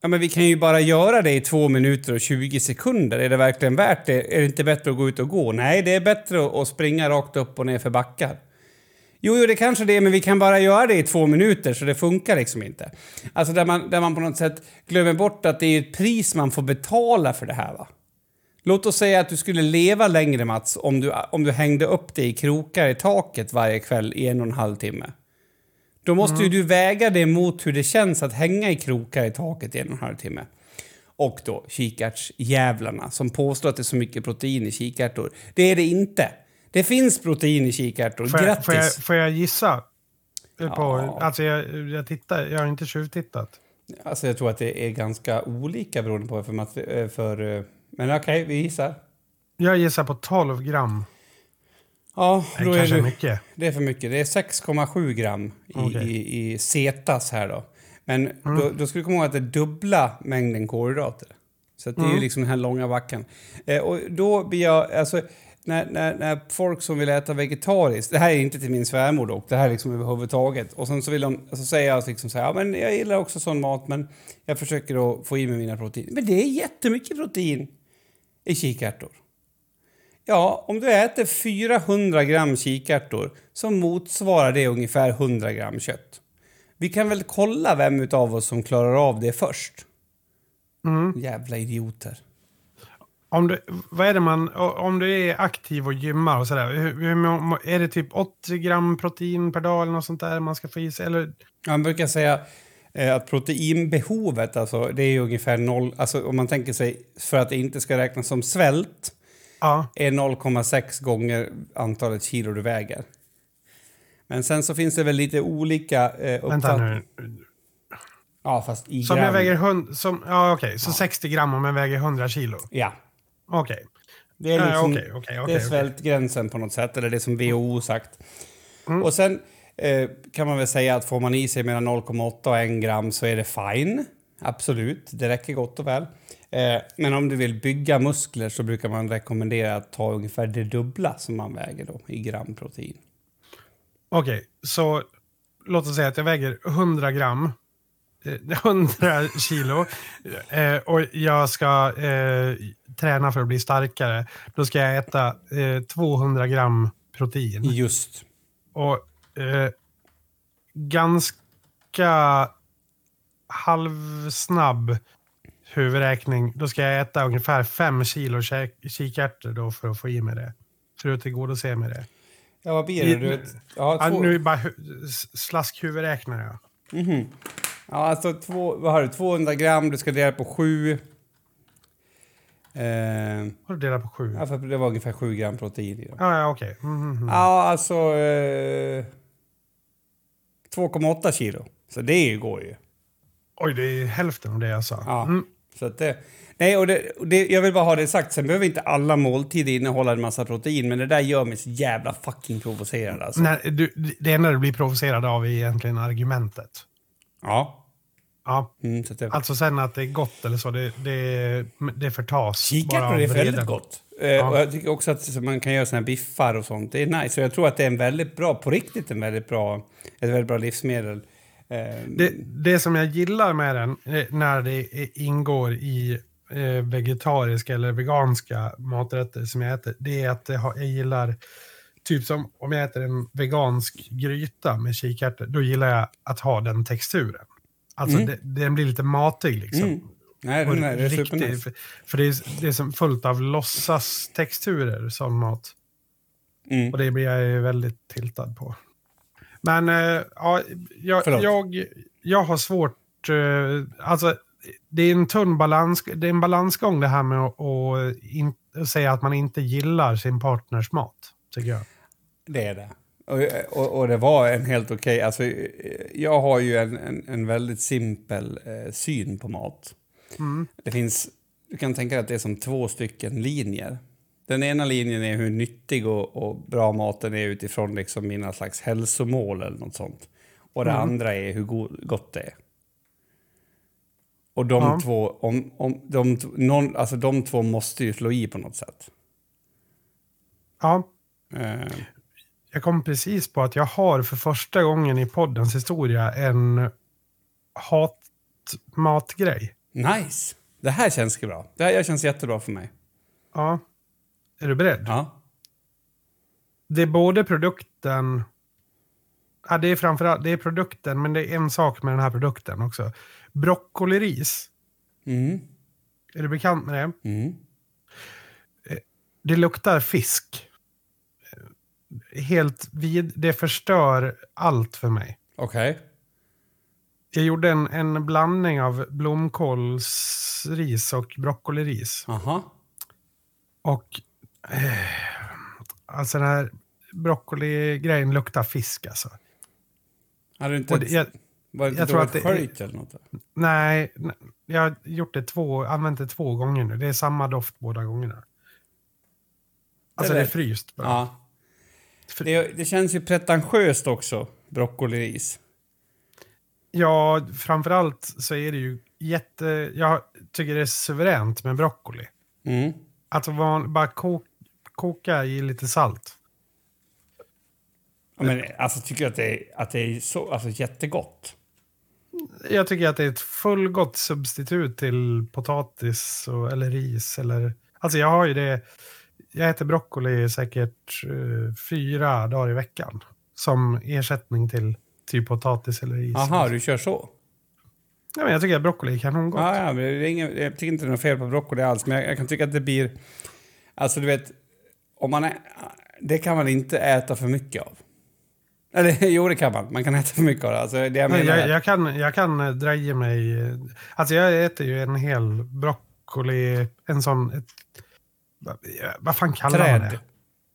Ja, men vi kan ju bara göra det i två minuter och 20 sekunder. Är det verkligen värt det? Är det inte bättre att gå ut och gå? Nej, det är bättre att, springa rakt upp och ner för backar. Jo, jo, det kanske det är, men vi kan bara göra det i två minuter så det funkar liksom inte. Alltså där man, där man på något sätt glömmer bort att det är ett pris man får betala för det här va. Låt oss säga att du skulle leva längre Mats om du, om du hängde upp dig i krokar i taket varje kväll i en och en halv timme. Då måste ju du väga det mot hur det känns att hänga i krokar i taket i en och en halv timme. Och då kikärtsjävlarna som påstår att det är så mycket protein i kikärtor. Det är det inte. Det finns protein i kikärtor. Får jag, Grattis! får jag, får jag gissa? På, Ja. Alltså jag, jag tittar, jag har inte tjuvtittat. Alltså jag tror att det är ganska olika beroende på för... för eh, men okej, vi gissar. Jag gissar på 12 gram. Ja, Det då är kanske är mycket. det är för mycket. Det är 6,7 gram i. Mm. i, i cetas här då. Men då, då ska du komma ihåg att det är dubbla mängden kolhydrater. Så det är Mm. ju liksom den här långa backen. Eh, och då blir jag, alltså, när, när, när folk som vill äta vegetariskt, det här är inte till min svärmor dock, det här är liksom överhuvudtaget. Och sen så vill de, så säger jag liksom så här, ja men jag gillar också sån mat men jag försöker då få i mig mina protein. Men det är jättemycket protein i kikärtor. Ja, om du äter 400 gram kikärtor så motsvarar det ungefär 100 gram kött. Vi kan väl kolla vem av oss som klarar av det först? Mm. Jävla idioter. Om du, vad är det man, om du är aktiv och gymmar och sådär, är det typ 80 gram protein per dag eller något sånt där man ska få i sig? Eller, Man brukar säga att proteinbehovet, alltså, det är ungefär noll... Alltså, om man tänker sig, för att det inte ska räknas som svält, ja, är 0,6 gånger antalet kilo du väger. Men sen så finns det väl lite olika eh, uppfattningar. nu. Ja, fast i Som gram. jag väger 100, som, ja okej, så 60 gram om jag väger 100 kilo. Ja. Okej. Det är, Ja, liksom, okej, okej, det är svältgränsen på något sätt, eller det som WHO sagt. Mm. Och sen eh, kan man väl säga att får man i sig mellan 0,8 och 1 gram så är det fine. Absolut, det räcker gott och väl. Eh, men om du vill bygga muskler så brukar man rekommendera att ta ungefär det dubbla som man väger då i gram protein. Okej, så låt oss säga att jag väger 100 gram. eh, 100 kilo. Eh, och jag ska eh, träna för att bli starkare. Då ska jag äta eh, 200 gram protein. Just. Och eh, ganska halvsnabb huvudräkning. Då ska jag äta ungefär 5 kilo kikärtor då för att få i mig det. För att tillgodose mig det. Ja, vad blir det? Du, ja, Ja, nu bara hu- s- slaskhuvudräknar jag. Mhm. ja, alltså två, vad har du? 200 gram, du ska dela på 7. Eh, Har du delat på sju? ja, för det var ungefär 7 gram protein i dem. Ja, ja okej. Mm, mm, mm. Ja, alltså... Eh, 2,8 kilo. Så det går ju. Oj, det är hälften av det jag sa. Ja. Mm. Så att det, nej, och det, och det, jag vill bara ha det sagt. Sen behöver inte alla måltider innehålla en massa protein, men det där gör mig så jävla fucking provocerad alltså. Nej, du, det enda du blir provocerad av är egentligen argumentet. Ja. Ja, Mm, så det, alltså sen att det är gott eller så, det, det, det förtas. Kikärtor är väldigt gott. Eh, Och jag tycker också att man kan göra såna här biffar och sånt. Det är nice. Så jag tror att det är en väldigt bra, på riktigt en väldigt bra, ett väldigt bra livsmedel. Eh, Det, det som jag gillar med den, eh, när det ingår i eh, vegetariska eller veganska maträtter som jag äter, det är att jag gillar, typ som om jag äter en vegansk gryta med kikärtor, då gillar jag att ha den texturen. Alltså Mm. det, den blir lite matig liksom. Mm. Nej, Och den är, det är riktig- supernice. för, för det är, det är som fullt av låtsastexturer, sån mat. Mm. Och det blir jag ju väldigt tiltad på. Men eh, ja, jag, jag, jag har svårt... eh, alltså, det är en tunn balans, det är en balansgång det här med att, att, in, att säga att man inte gillar sin partners mat, tycker jag. Det är det. Och, och, och det var en helt okej... Alltså, eh, jag har ju en, en, en väldigt simpel eh, syn på mat. Mm. Det finns... Du kan tänka dig att det är som två stycken linjer. Den ena linjen är hur nyttig och, och bra maten är utifrån liksom mina slags hälsomål eller något sånt. Och det Mm. andra är hur go- gott det är. Och de Ja. två, om, om, de, någon, alltså de två måste ju slå i på något sätt. Ja, Eh, jag kom precis på att jag har för första gången i poddens historia en hatmatgrej. nice! Det här känns bra. Det här känns jättebra för mig. Ja. Är du beredd? Ja. Det är både produkten... Ja, det är framförallt det är produkten, men det är en sak med den här produkten också. Broccoliris. Mm. Är du bekant med det? Mm. Det luktar fisk. Helt vid... Det förstör allt för mig. Okej. Jag gjorde en, en blandning av blomkålsris och broccoliris. Aha. Och... Eh, alltså den här broccoligrejen luktar fisk alltså. Hade du inte... Det, jag, var det inte jag tror att det- sköljt eller något? Nej, jag har gjort det två, använt det två gånger nu. Det är samma doft båda gångerna. Alltså Det det är är fryst bara. Ja. Det, det känns ju pretentiöst också, broccoliris. Ja, framförallt så är det ju jätte... Jag tycker det är suveränt med broccoli. Mm. Alltså van, bara kok, koka i lite salt. Ja, men alltså tycker jag att det är, att det är så, alltså jättegott. Jag tycker att det är ett fullgott substitut till potatis och, eller ris. Eller, alltså jag har ju det... Jag äter broccoli säkert eh, fyra dagar i veckan. Som ersättning till typ potatis eller ris. Aha, du kör så? Ja, men jag tycker att broccoli är kanongott. Ja, ja, men det är ingen, jag tycker inte det är något fel på broccoli alls, men jag, jag kan tycka att det blir... Alltså, du vet, om man är, det kan man inte äta för mycket av. Eller jo, det kan man. Man kan äta för mycket av det. Alltså, det jag menar jag, jag, kan, jag kan eh, dra i mig... eh, Alltså jag äter ju en hel broccoli, en sån... Ett, vad- fan kallar man Träd. det?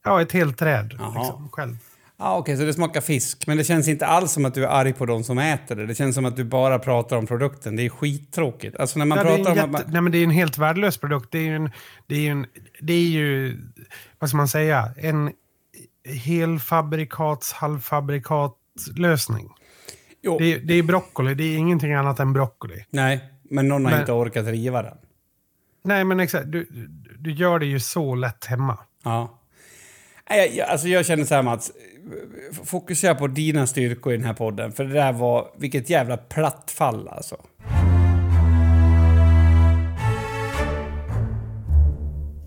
Ja, ett helt träd. Jaha. Liksom, själv. Ja, okej, så det smakar fisk. Men det känns inte alls som att du är arg på de som äter det. Det känns som att du bara pratar om produkten. Det är skittråkigt. Alltså när man Ja, pratar om jätte, man... nej, men det är en helt värdelös produkt. Det är ju en... Det är ju, en, det är ju vad ska man säga? En helfabrikats, halvfabrikat lösning. Jo, Det, är- det är broccoli, det är ingenting annat än broccoli. nej, men någon har Men- inte orkat riva den. Nej, men exakt. Du, du, gör det ju så lätt hemma. Ja. Jag, jag, alltså jag känner så här Mats, fokusera på dina styrkor i den här podden. För det där var, vilket jävla platt fall alltså.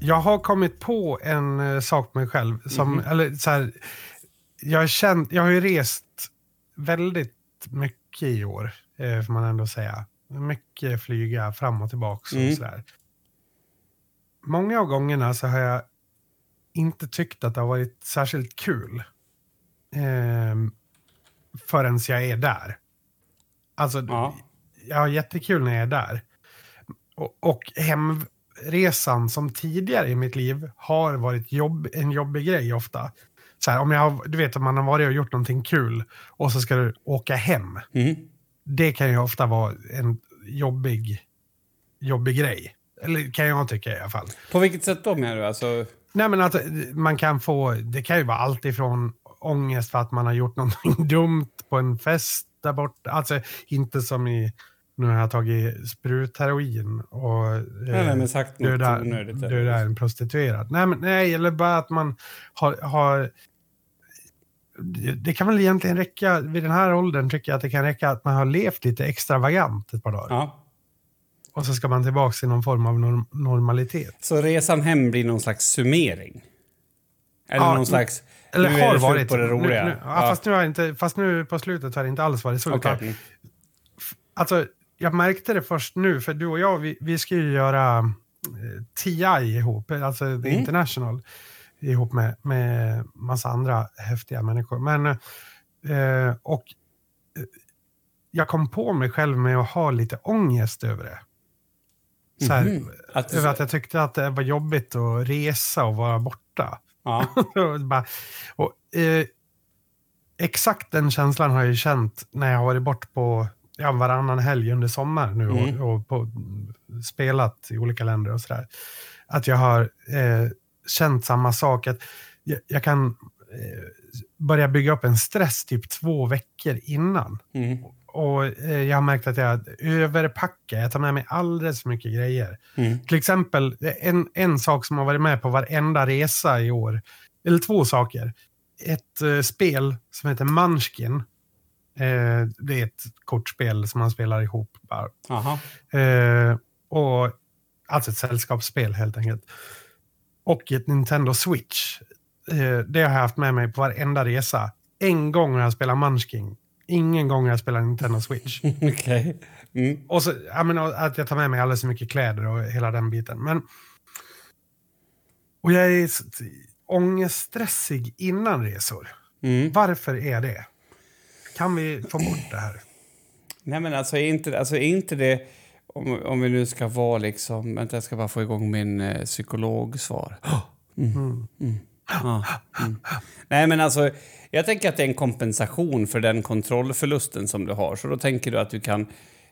Jag har kommit på en eh, sak med mig själv. Som, eller, så här, jag, har känt, jag har ju rest väldigt mycket i år, eh, får man ändå säga. Mycket flyga fram och tillbaka Mm. och sådär. Många av gångerna så har jag inte tyckt att det har varit särskilt kul. Eh, förrän jag är där. Alltså, Ja. jag har jättekul när jag är där. Och, och hemresan som tidigare i mitt liv har varit jobb, en jobbig grej ofta. Så här, om jag har, du vet att man har varit och gjort någonting kul och så ska du åka hem. Mm. Det kan ju ofta vara en jobbig, jobbig grej. Eller kan jag tycka i alla fall. På vilket sätt då menar du? Alltså, Nej men att man kan få, det kan ju vara allt ifrån ångest för att man har gjort någonting dumt på en fest där borta. Alltså inte som i, nu har jag tagit sprutheroin och nej, nej, men sagt något döda, onödigt. eller? döda en prostituerad. Nej, men, nej, eller bara att man har, har det, det kan väl egentligen räcka, vid den här åldern tycker jag att det kan räcka att man har levt lite extravagant ett par dagar. Ja. Och så ska man tillbaka till någon form av norm, normalitet. Så resan hem blir någon slags summering? Eller Ja, någon slags... Eller nu har det varit. på det roliga? Nu, nu, ja, Fast, nu har inte, fast nu på slutet har det inte alls varit så. Mm. Alltså, jag märkte det först nu, för du och jag, vi, vi ska ju göra eh, TI ihop, alltså Mm. International, ihop med, med massa andra häftiga människor. Men, eh, och eh, jag kom på mig själv med att ha lite ångest över det. Så här, Mhm. Att över att jag tyckte att det var jobbigt att resa och vara borta. Ja. Och eh, exakt den känslan har jag känt när jag har varit bort på ja, varannan helg under sommaren nu Mm. och, och på, spelat i olika länder och sådär. Att jag har eh, känt samma sak. Att jag, jag kan eh, börja bygga upp en stress typ två veckor innan. Mm. Och eh, jag har märkt att jag överpackar. Jag tar med mig alldeles för mycket grejer. Mm. Till exempel en, en sak som har varit med på varenda resa i år. Eller två saker. Ett eh, spel som heter Munchkin. Eh, det är ett kortspel som man spelar ihop. Bara. Aha. Eh, och, alltså ett sällskapsspel helt enkelt. Och ett Nintendo Switch. Eh, det har jag haft med mig på varenda resa. En gång har jag spelat Munchkin. Ingen gång jag spelat Nintendo Switch. Okej. Mm. Och så, jag menar, att jag tar med mig alldeles för mycket kläder och hela den biten. Men, och jag är ångeststressig innan resor. Mm. Varför är det? Kan vi få bort det här? Nej, men alltså är inte, alltså, är inte det... Om, om vi nu ska vara liksom... Vänta, jag ska bara få igång min eh, psykologsvar. Mm. Ja, mm. Nej, men alltså, jag tänker att det är en kompensation för den kontrollförlusten som du har. Så då tänker du att du kan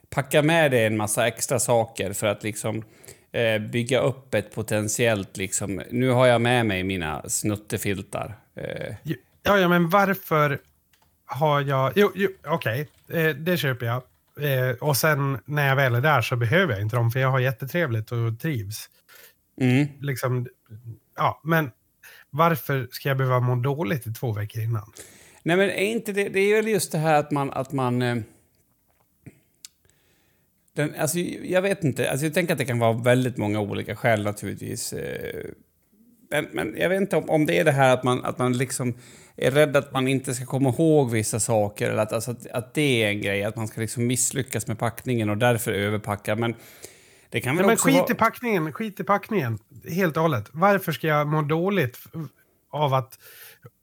packa med dig en massa extra saker för att liksom eh, bygga upp ett potentiellt liksom... Nu har jag med mig mina snuttefiltar. Eh, Ja, ja, men varför har jag... Jo, jo okej, eh, det köper jag. Eh, och sen när jag väl är där så behöver jag inte dem, för jag har jättetrevligt och trivs. mm. Liksom, ja, men varför ska jag behöva må dåligt i två veckor innan? Nej, men är inte det, det är väl just det här att man... Att man eh, den, alltså, jag vet inte. Alltså, jag tänker att det kan vara väldigt många olika skäl naturligtvis. Eh, men, men jag vet inte om, om det är det här att man, att man liksom är rädd att man inte ska komma ihåg vissa saker. Eller att, alltså, att, att det är en grej, att man ska liksom misslyckas med packningen och därför överpacka. Men det kan väl Nej, men skit vara... i packningen, skit i packningen. Helt och hållet. Varför ska jag må dåligt av att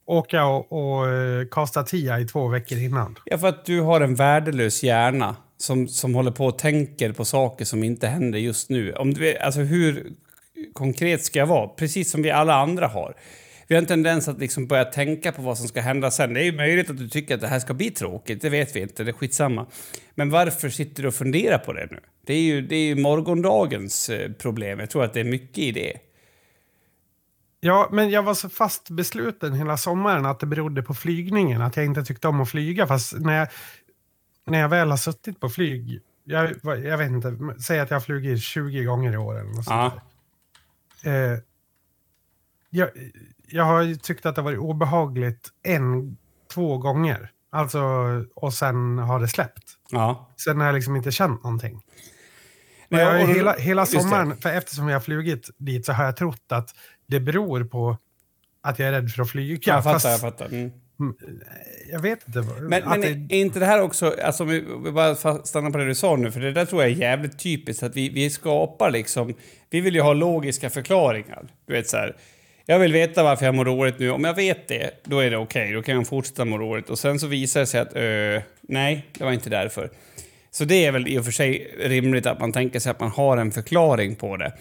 åka och, och eh, kasta tia i två veckor innan? Ja, för att du har en värdelös hjärna som, som håller på och tänker på saker som inte händer just nu. Om du, alltså hur konkret ska jag vara? Precis som vi alla andra har. Vi har en tendens att liksom börja tänka på vad som ska hända sen. Det är ju möjligt att du tycker att det här ska bli tråkigt, det vet vi inte, det är skitsamma. Men varför sitter du och funderar på det nu? Det är ju, det är ju morgondagens eh, problem. Jag tror att det är mycket i det. Ja, men jag var så fast besluten hela sommaren att det berodde på flygningen. Att jag inte tyckte om att flyga. Fast när jag, när jag väl har suttit på flyg, jag, jag vet inte, säg att jag har flugit 20 gånger i år eller något sånt. Eh, jag, jag har tyckt att det har varit obehagligt en, två gånger. Alltså, och sen har det släppt. Ja. Sen har jag liksom inte känt någonting. Men jag och- hela, hela sommaren, för eftersom jag har flugit dit så har jag trott att det beror på att jag är rädd för att flyga. Jag fattar, jag fattar. Mm. jag vet inte. Men, men det, är inte det här också, alltså vi, vi bara stannar på det du sa nu, för det där tror jag är jävligt typiskt att vi, vi skapar liksom, vi vill ju ha logiska förklaringar. Du vet så här, jag vill veta varför jag mår dåligt nu. Om jag vet det, då är det okej, då kan jag fortsätta må dåligt. Och sen så visar det sig att, ö, nej, det var inte därför. Så det är väl i och för sig rimligt att man tänker sig att man har en förklaring på det.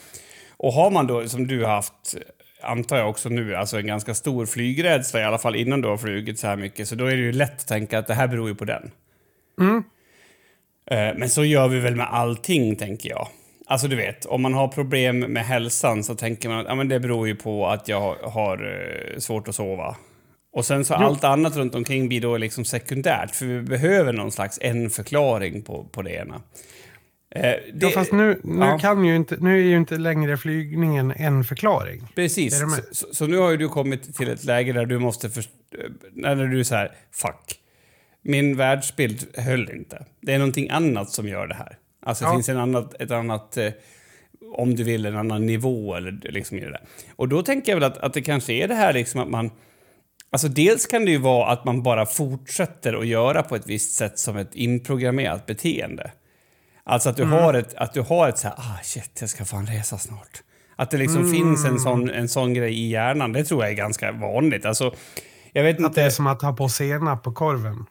Och har man då, som du har haft, antar jag också nu, alltså en ganska stor flygrädsla i alla fall innan du har flugit så här mycket, så då är det ju lätt att tänka att det här beror ju på den. Eh, Men så gör vi väl med allting, tänker jag. Alltså du vet, om man har problem med hälsan så tänker man att ja, men det beror ju på att jag har eh, svårt att sova. Och sen så allt annat runt omkring blir då liksom sekundärt, för vi behöver någon slags en förklaring på, på det ena. Eh, det, ja, fast nu, nu, ja. kan ju inte, nu är ju inte längre flygningen en förklaring. Precis. Så, så nu har ju du kommit till ett läge där du måste... Först, när du är så här, fuck. Min världsbild höll inte. Det är någonting annat som gör det här. Alltså det Ja. finns en annat, ett annat, eh, om du vill, en annan nivå eller liksom i det där. Och då tänker jag väl att, att det kanske är det här liksom att man... Alltså dels kan det ju vara att man bara fortsätter att göra på ett visst sätt som ett inprogrammerat beteende. Alltså att du har ett, att du har ett så här, ah shit, jag ska fan resa snart. Att det liksom Mm. finns en sån, en sån grej i hjärnan, det tror jag är ganska vanligt. Alltså, jag vet Att inte... det är som att ha på senap på korven.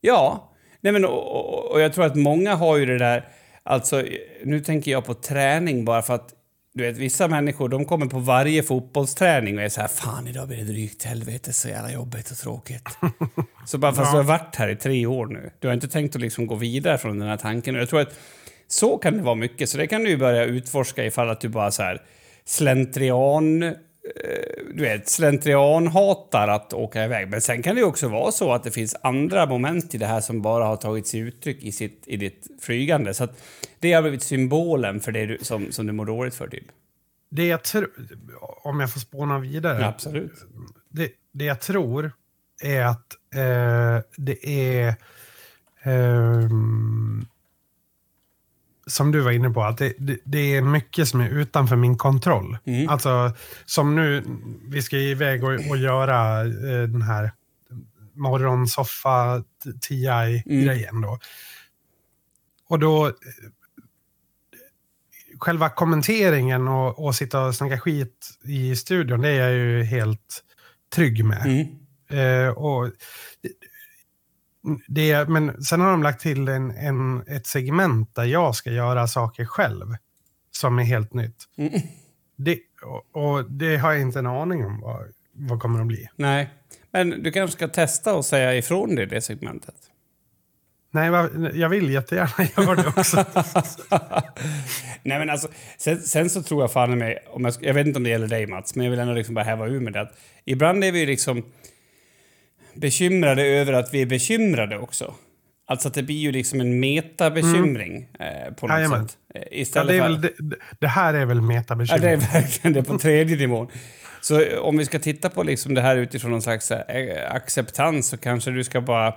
Ja, nej men och, och, och jag tror att många har ju det där, alltså nu tänker jag på träning bara för att du vet, vissa människor de kommer på varje fotbollsträning och är så här fan idag blir det drygt helvete så jävla jobbigt och tråkigt. så bara fast du har varit här i tre år nu, du har inte tänkt att liksom gå vidare från den här tanken. Och jag tror att så kan det vara mycket, så det kan du börja utforska ifall att du bara så här slentrian du vet, slentrian hatar att åka iväg. Men sen kan det ju också vara så att det finns andra moment i det här som bara har tagit sig uttryck i, sitt, i ditt flygande. Så att det har blivit symbolen för det du, som, som du mår dåligt för, typ. Det jag tror, om jag får spåna vidare. Ja, absolut. Det, det jag tror är att eh, det är... ehm, som du var inne på, att det, det, det är mycket som är utanför min kontroll. Mm. Alltså, som nu, vi ska iväg och, och göra eh, den här morgonsoffa TI-grejen då. Och då, eh, själva kommenteringen och, och sitta och snacka skit i studion, det är jag ju helt trygg med. Mm. Eh, och det, men sen har de lagt till en, en, ett segment där jag ska göra saker själv. Som är helt nytt. Mm. Det, och, och det har jag inte en aning om vad, vad kommer att bli. Nej, men du kanske ska testa och säga ifrån det, det segmentet. Nej, jag vill jättegärna göra det också. Nej, men alltså, sen, sen så tror jag fan i mig, om jag, jag vet inte om det gäller dig Mats, men jag vill ändå liksom bara häva ur med det att ibland är vi ju liksom bekymrade över att vi är bekymrade också. Alltså att det blir ju liksom en metabekymring eh, på något Jajamän. sätt. Eh, ja, Istället det, är för... väl, det, det här är väl Ja, metabekymmer. det är verkligen det på tredje nivån. Så eh, om vi ska titta på liksom det här utifrån någon slags eh, acceptans så kanske du ska bara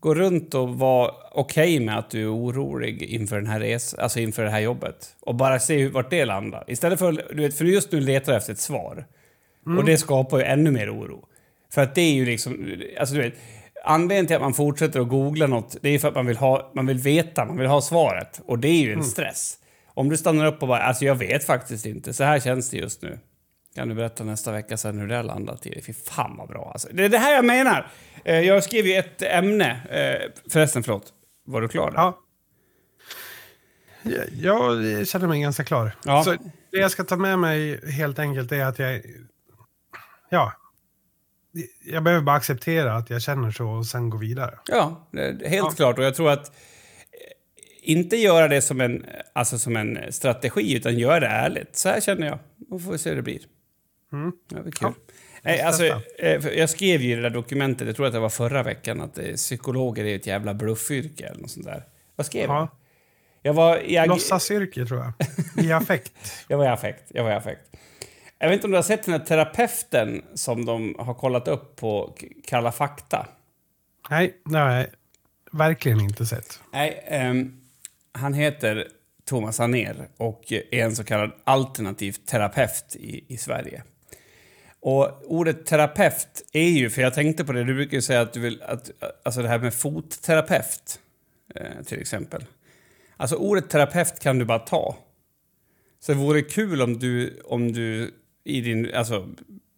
gå runt och vara okej med att du är orolig inför, den här res alltså inför det här jobbet. Och bara se hur, vart det landar. Istället för, du vet, för just nu letar du efter ett svar. Och det skapar ju ännu mer oro. För att det är ju liksom, alltså du vet, anledningen till att man fortsätter att googla något, det är för att man vill, ha, man vill veta, man vill ha svaret. Och det är ju en stress. Om du stannar upp och bara, alltså jag vet faktiskt inte, så här känns det just nu. Kan du berätta nästa vecka sen hur det har landat i? Fy fan vad bra alltså. Det är det här jag menar! Eh, Jag skrev ju ett ämne. eh, Förresten, förlåt. Var du klar? där? Ja. Jag, jag känner mig ganska klar. Ja. Så det jag ska ta med mig helt enkelt är att jag... Ja. Jag behöver bara acceptera att jag känner så och sen gå vidare. Ja, helt Ja. klart. Och jag tror att eh, inte göra det som en, alltså som en strategi, utan göra det ärligt. Så här känner jag. Och får vi se hur det blir. Mm. Ja, det blir kul. Ja. Nej, alltså, eh, jag skrev ju i det där dokumentet, jag tror att det var förra veckan, att eh, psykologer är ett jävla bluffyrke eller något sånt där. Vad skrev jag? Ja. Jag var i, ag- Låtsasyrke tror jag. I affekt. jag var i affekt. Jag var i affekt. Jag vet inte om du har sett den här terapeuten som de har kollat upp på Kalla fakta? Nej, det har jag verkligen inte sett. Nej, ehm, han heter Thomas Aner och är en så kallad alternativ terapeut i, i Sverige. Och ordet terapeut är ju, för jag tänkte på det, du brukar ju säga att du vill, att, alltså det här med fotterapeut eh, till exempel. Alltså ordet terapeut kan du bara ta. Så det vore kul om du, om du i din, alltså,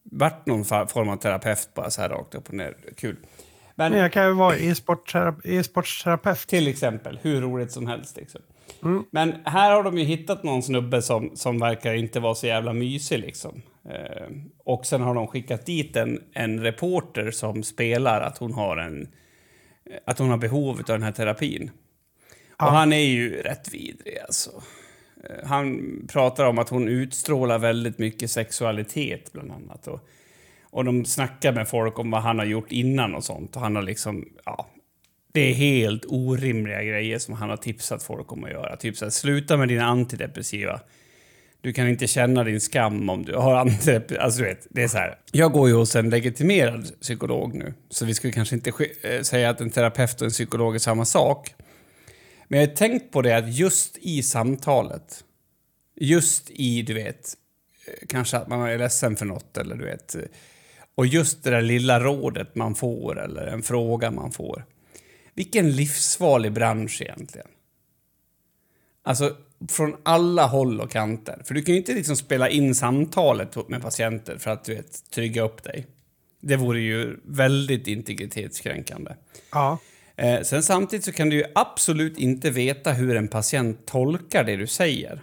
vart någon form av terapeut bara så här rakt upp och ner. Kul. Men, jag kan ju vara e-sportsterapeut. till exempel, hur roligt som helst. Liksom. Mm. Men här har de ju hittat någon snubbe som, som verkar inte vara så jävla mysig. Liksom. Eh, och sen har de skickat dit en, en reporter som spelar att hon har, en, att hon har behov av den här terapin. Ja. Och han är ju rätt vidrig alltså. Eh, han pratar om att hon utstrålar väldigt mycket sexualitet bland annat. Och, och de snackar med folk om vad han har gjort innan och sånt. Och han har liksom, ja, det är helt orimliga grejer som han har tipsat folk om att göra. Typ så här, sluta med dina antidepressiva. Du kan inte känna din skam om du har antidepressiva. Alltså du vet, det är så här. Jag går ju hos en legitimerad psykolog nu. Så vi skulle kanske inte eh, säga att en terapeut och en psykolog är samma sak. Men jag har tänkt på det att just i samtalet, just i, du vet, eh, kanske att man är ledsen för något eller du vet, eh, och just det där lilla rådet man får eller en fråga man får. Vilken livsfarlig bransch egentligen. Alltså från alla håll och kanter. För du kan ju inte liksom spela in samtalet med patienter för att du vet, trygga upp dig. Det vore ju väldigt integritetskränkande. Ja. Eh, sen samtidigt så kan du ju absolut inte veta hur en patient tolkar det du säger.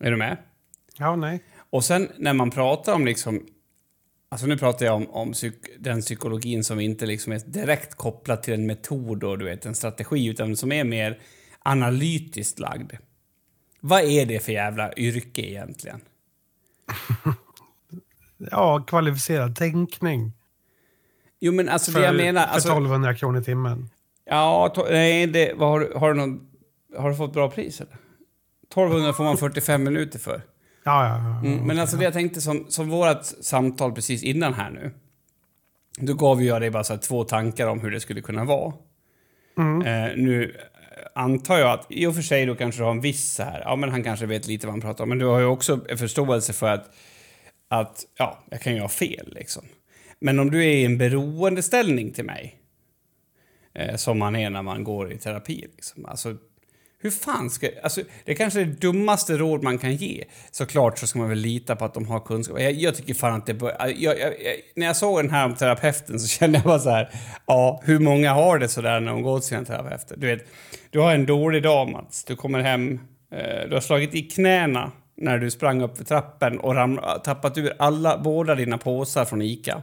Är du med? Ja, nej. Och sen när man pratar om liksom... Alltså nu pratar jag om, om psyk, den psykologin som inte liksom är direkt kopplad till en metod och du vet, en strategi, utan som är mer analytiskt lagd. Vad är det för jävla yrke egentligen? Ja, kvalificerad tänkning. Jo men alltså För, det jag menar... för Alltså, 1200 kronor i timmen. ja, to, nej, det, vad har, du- har, du någon, har du fått bra pris eller? 1200 får man 45 minuter för. Ja, ja, ja. Mm, men alltså det jag tänkte som, som vårt samtal precis innan här nu. Då gav jag dig bara så två tankar om hur det skulle kunna vara. Eh, nu antar jag att i och för sig då kanske du har en viss så här, ja men han kanske vet lite vad han pratar om, men du har ju också en förståelse för att, att ja, jag kan ju ha fel liksom. Men om du är i en beroendeställning till mig, eh, som man är när man går i terapi, liksom, alltså hur fan ska... Alltså, det är kanske är det dummaste råd man kan ge. Såklart så ska man väl lita på att de har kunskap. Jag, jag tycker fan att det jag, jag, jag, När jag såg den här om terapeuten så kände jag bara så här... Ja, hur många har det så där när de går till sina terapeuter? Du vet, du har en dålig dag Mats. Du kommer hem, eh, du har slagit i knäna när du sprang upp för trappen och ram, tappat ur alla, båda dina påsar från Ica.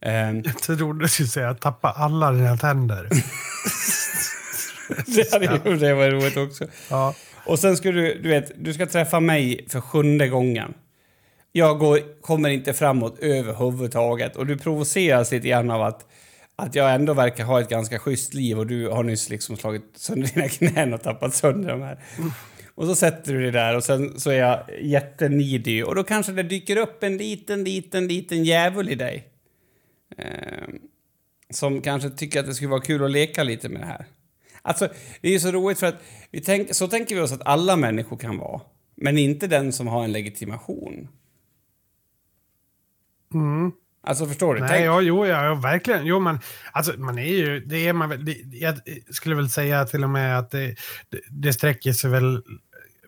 Eh, Jag trodde du skulle säga tappa alla dina tänder. det, hade ju, det var roligt också. Ja. Och sen ska du, du vet, du ska träffa mig för sjunde gången. Jag går, kommer inte framåt överhuvudtaget och du provoceras lite grann av att, att jag ändå verkar ha ett ganska schysst liv och du har nyss liksom slagit sönder dina knän och tappat sönder de här. Och så sätter du dig där och sen så är jag jättenidig och då kanske det dyker upp en liten, liten, liten djävul i dig. Eh, som kanske tycker att det skulle vara kul att leka lite med det här. Alltså, det är ju så roligt för att vi tänk, så tänker vi oss att alla människor kan vara. Men inte den som har en legitimation. Mm. Alltså, förstår du? Nej, Tänk, ja, jo, ja, verkligen. Jo, man, alltså, man är ju, det är man väl, det, jag skulle väl säga till och med att det, det, det sträcker sig väl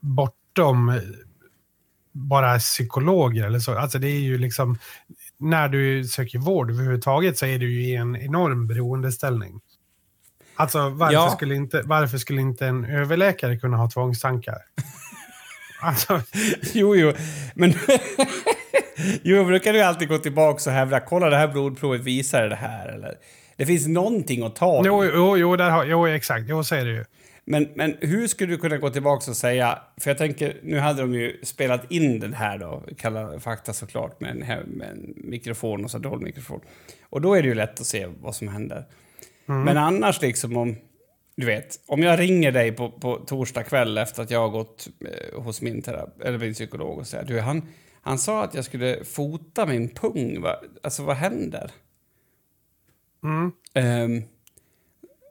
bortom bara psykologer eller så. Alltså det är ju liksom, när du söker vård överhuvudtaget så är du ju i en enorm beroendeställning. Alltså varför, Ja. skulle, inte, varför skulle inte en överläkare kunna ha tvångstankar? Alltså, Jo, jo. Men... jo, jag brukar ju alltid gå tillbaka och hävda kolla det här blodprovet visar det här. Eller, det finns någonting att ta jo, jo, jo, där har, jo, exakt. Jo, så är det ju. Men, men hur skulle du kunna gå tillbaka och säga, för jag tänker, nu hade de ju spelat in den här då, Kalla fakta såklart, med en, med en mikrofon och så dold mikrofon. Och då är det ju lätt att se vad som händer. Men annars liksom om, du vet, om jag ringer dig på, på torsdag kväll efter att jag har gått eh, hos min, eller min psykolog och säger, du han, han sa att jag skulle fota min pung, va? alltså vad händer? Mm. Ehm,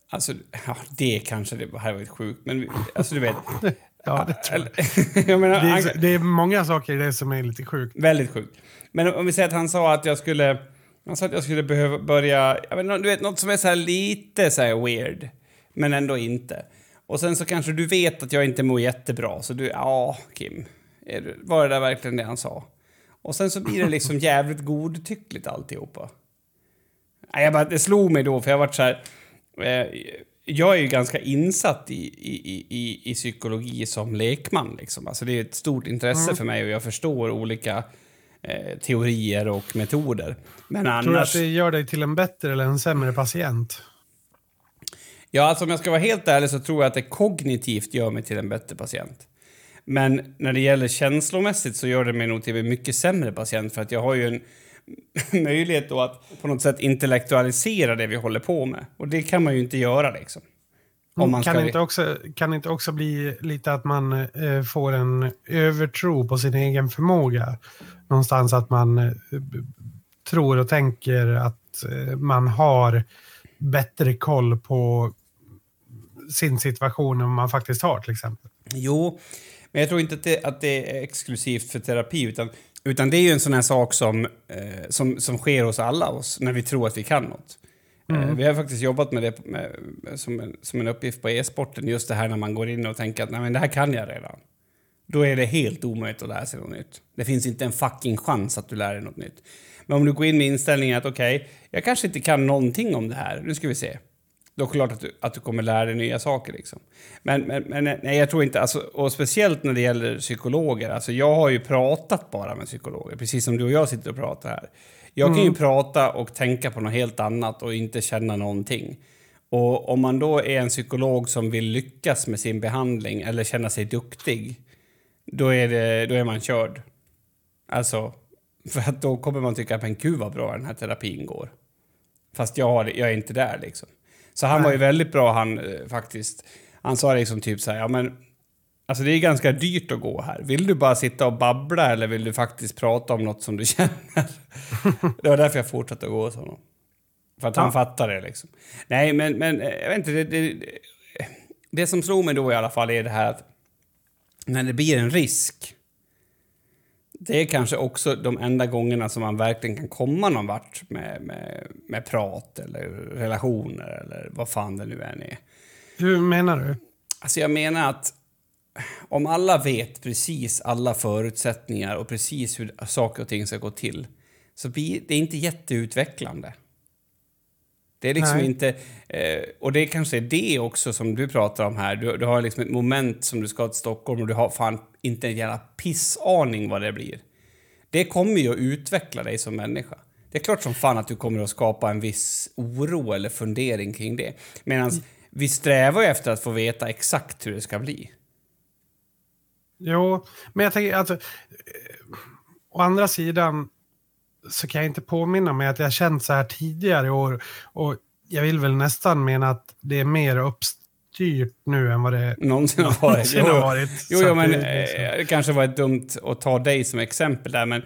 alltså, ja, det kanske det här var ett sjukt, men alltså du vet. Ja, det tror jag. Jag menar, Det han, är, det är många saker i det som är lite sjukt. väldigt sjukt. Men om vi säger att han sa att jag skulle, han sa att jag skulle behöva börja, jag inte, du vet något som är så här lite så här weird, men ändå inte. Och sen så kanske du vet att jag inte mår jättebra, så du, ja, Kim, du, var det där verkligen det han sa? Och sen så blir det liksom jävligt godtyckligt alltihopa. Jag bara, det slog mig då, för jag har varit så här... Eh, jag är ju ganska insatt i, i, i- i, psykologi som lekman. Liksom. Alltså det är ett stort intresse för mig och jag förstår olika eh, teorier och metoder. Men Tror du att annars... det gör dig till en bättre eller en sämre patient? Ja, alltså om jag ska vara helt ärlig så tror jag att det kognitivt gör mig till en bättre patient. Men när det gäller känslomässigt så gör det mig nog till en mycket sämre patient för att jag har ju en möjlighet då att på något sätt intellektualisera det vi håller på med. Och det kan man ju inte göra liksom. Om man kan, ska... inte också, kan inte också bli lite att man eh, får en övertro på sin egen förmåga? Någonstans att man eh, tror och tänker att eh, man har bättre koll på sin situation än man faktiskt har till exempel. Jo, men jag tror inte att det, att det är exklusivt för terapi utan, utan det är ju en sån här sak som, eh, som, som sker hos alla oss när vi tror att vi kan något. Eh, Vi har faktiskt jobbat med det med, som, en, som en uppgift på e-sporten, just det här när man går in och tänker att Nej, men det här kan jag redan. Då är det helt omöjligt att lära sig något nytt. Det finns inte en fucking chans att du lär dig något nytt. Men om du går in med inställningen att okej, jag kanske inte kan någonting om det här, nu ska vi se. Då är det klart att du, att du kommer lära dig nya saker. Liksom. Men, men, men nej, jag tror inte, alltså, och speciellt när det gäller psykologer. Alltså, jag har ju pratat bara med psykologer, precis som du och jag sitter och pratar här. Jag kan ju prata och tänka på något helt annat och inte känna någonting. Och om man då är en psykolog som vill lyckas med sin behandling eller känna sig duktig, då är, det, då är man körd. Alltså, för att då kommer man tycka att men gud vad bra den här terapin går. Fast jag, har, jag är inte där liksom. Så han var ju väldigt bra han eh, faktiskt. Han sa liksom typ så här, ja men Alltså det är ganska dyrt att gå här. Vill du bara sitta och babbla eller vill du faktiskt prata om något som du känner? det var därför jag fortsatte att gå hos honom. För att han fattar det liksom. Nej, men, men eh, jag vet inte. Det, det, det som slog mig då i alla fall är det här att när det blir en risk. Det är kanske också de enda gångerna som man verkligen kan komma någon vart med, med, med prat eller relationer eller vad fan det nu än är. Hur menar du? Alltså jag menar att om alla vet precis alla förutsättningar och precis hur saker och ting ska gå till så blir det inte jätteutvecklande. Det är liksom Nej. inte... Eh, och det kanske är det också som du pratar om här. Du, du har liksom ett moment som du ska till Stockholm och du har fan inte en jävla pissaning vad det blir. Det kommer ju att utveckla dig som människa. Det är klart som fan att du kommer att skapa en viss oro eller fundering kring det. Medan vi strävar ju efter att få veta exakt hur det ska bli. Jo, men jag tänker alltså... eh, Å andra sidan så kan jag inte påminna mig att jag känt så här tidigare i år. Och jag vill väl nästan mena att det är mer uppstyrt nu än vad det Någonsin har varit. någonsin har varit. Jo, jo men det- så. eh, det kanske var ett dumt att ta dig som exempel där, men,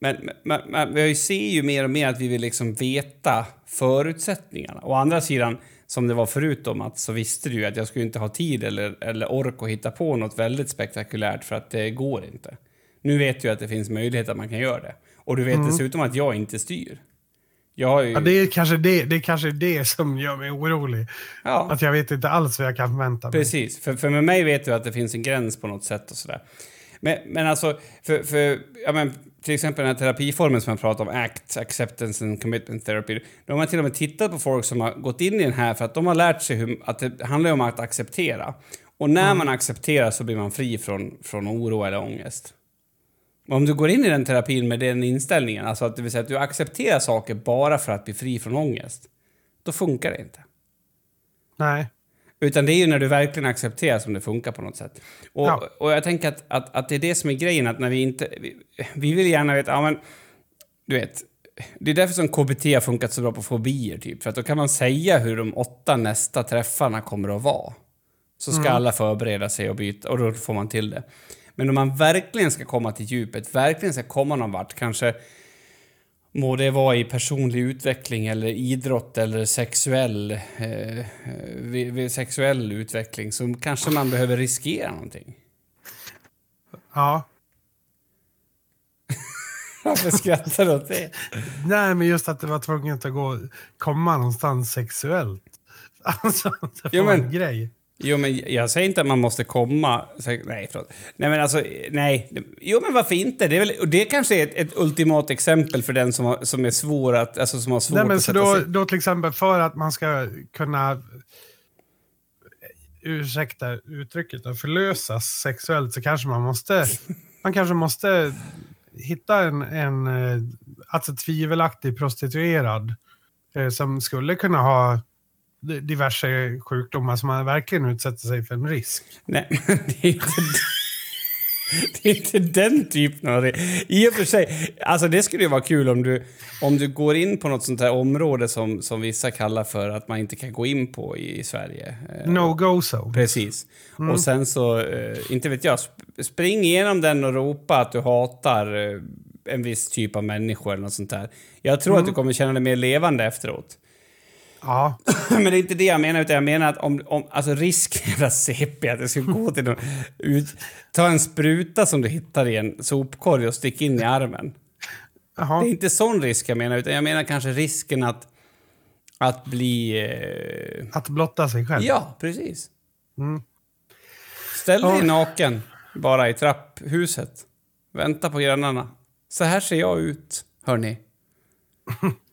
men, men, men vi ser ju mer och mer att vi vill liksom veta förutsättningarna. Å andra sidan, som det var förut om att så visste du ju att jag skulle inte ha tid eller, eller ork att hitta på något väldigt spektakulärt för att det går inte. Nu vet du att det finns möjlighet att man kan göra det. Och du vet dessutom att jag inte styr. Jag ju... Mm. Ja, det, är kanske det, det är kanske det som gör mig orolig. Ja. Att jag vet inte alls vad jag kan förvänta mig. Precis, för, för med mig vet du att det finns en gräns på något sätt och sådär. Men, men alltså, för, för ja, men, till exempel den här terapiformen som jag pratar om, ACT, Acceptance and Commitment Therapy. Då har man till och med tittat på folk som har gått in i den här för att de har lärt sig hur, att det handlar om att acceptera. Och när man accepterar så blir man fri från, från oro eller ångest. Om du går in i den terapin med den inställningen, alltså att det vill säga att du accepterar saker bara för att bli fri från ångest, då funkar det inte. Nej. Utan det är ju när du verkligen accepterar som det funkar på något sätt. Och, Ja. och jag tänker att, att, att det är det som är grejen, att när vi inte... Vi, vi vill gärna veta, ja men... Du vet, det är därför som KBT har funkat så bra på fobier, typ. För att då kan man säga hur de åtta nästa träffarna kommer att vara. Så ska alla förbereda sig och byta, och då får man till det. Men om man verkligen ska komma till djupet, verkligen ska komma någon vart, kanske Må det vara i personlig utveckling eller idrott eller sexuell, eh, vid, vid sexuell utveckling så kanske man behöver riskera någonting. Ja. Varför skrattar du åt det? Nej, men just att det var tvunget att gå, komma någonstans sexuellt. Alltså, det Jo, var men- en grej. Jo, men jag säger inte att man måste komma... Nej, förlåt. Nej, men alltså, nej. Jo, men varför inte? Det, är väl, och det kanske är ett, ett ultimat exempel för den som, har, som är svår att... Alltså, som har svårt Nej, men att så då, sig... då till exempel för att man ska kunna ursäkta uttrycket och förlösas sexuellt så kanske man måste man kanske måste hitta en, en eh, alltså tvivelaktig prostituerad eh, som skulle kunna ha diverse sjukdomar som man verkligen utsätter sig för en risk. Nej, men det är inte... Det är inte den typen av... I och för sig, alltså det skulle ju vara kul om du, om du går in på något sånt här område som, som vissa kallar för att man inte kan gå in på i, i Sverige. Eh, No-go zone. Precis. Och sen så, eh, inte vet jag, sp- spring igenom den och ropa att du hatar eh, en viss typ av människor eller något sånt där. Jag tror att du kommer känna dig mer levande efteråt. Ja, Men det är inte det jag menar, utan jag menar att om, om alltså risken, jävla CP, att det ska gå till någon, ut, ta en spruta som du hittar i en sopkorg och stick in i armen. jaha. Det är inte sån risk jag menar, utan jag menar kanske risken att, Att bli... Eh... Att blotta sig själv. Ja, precis. Mm. Ställ dig Ja. naken bara i trapphuset. Vänta på grannarna. Så här ser jag ut, hörni.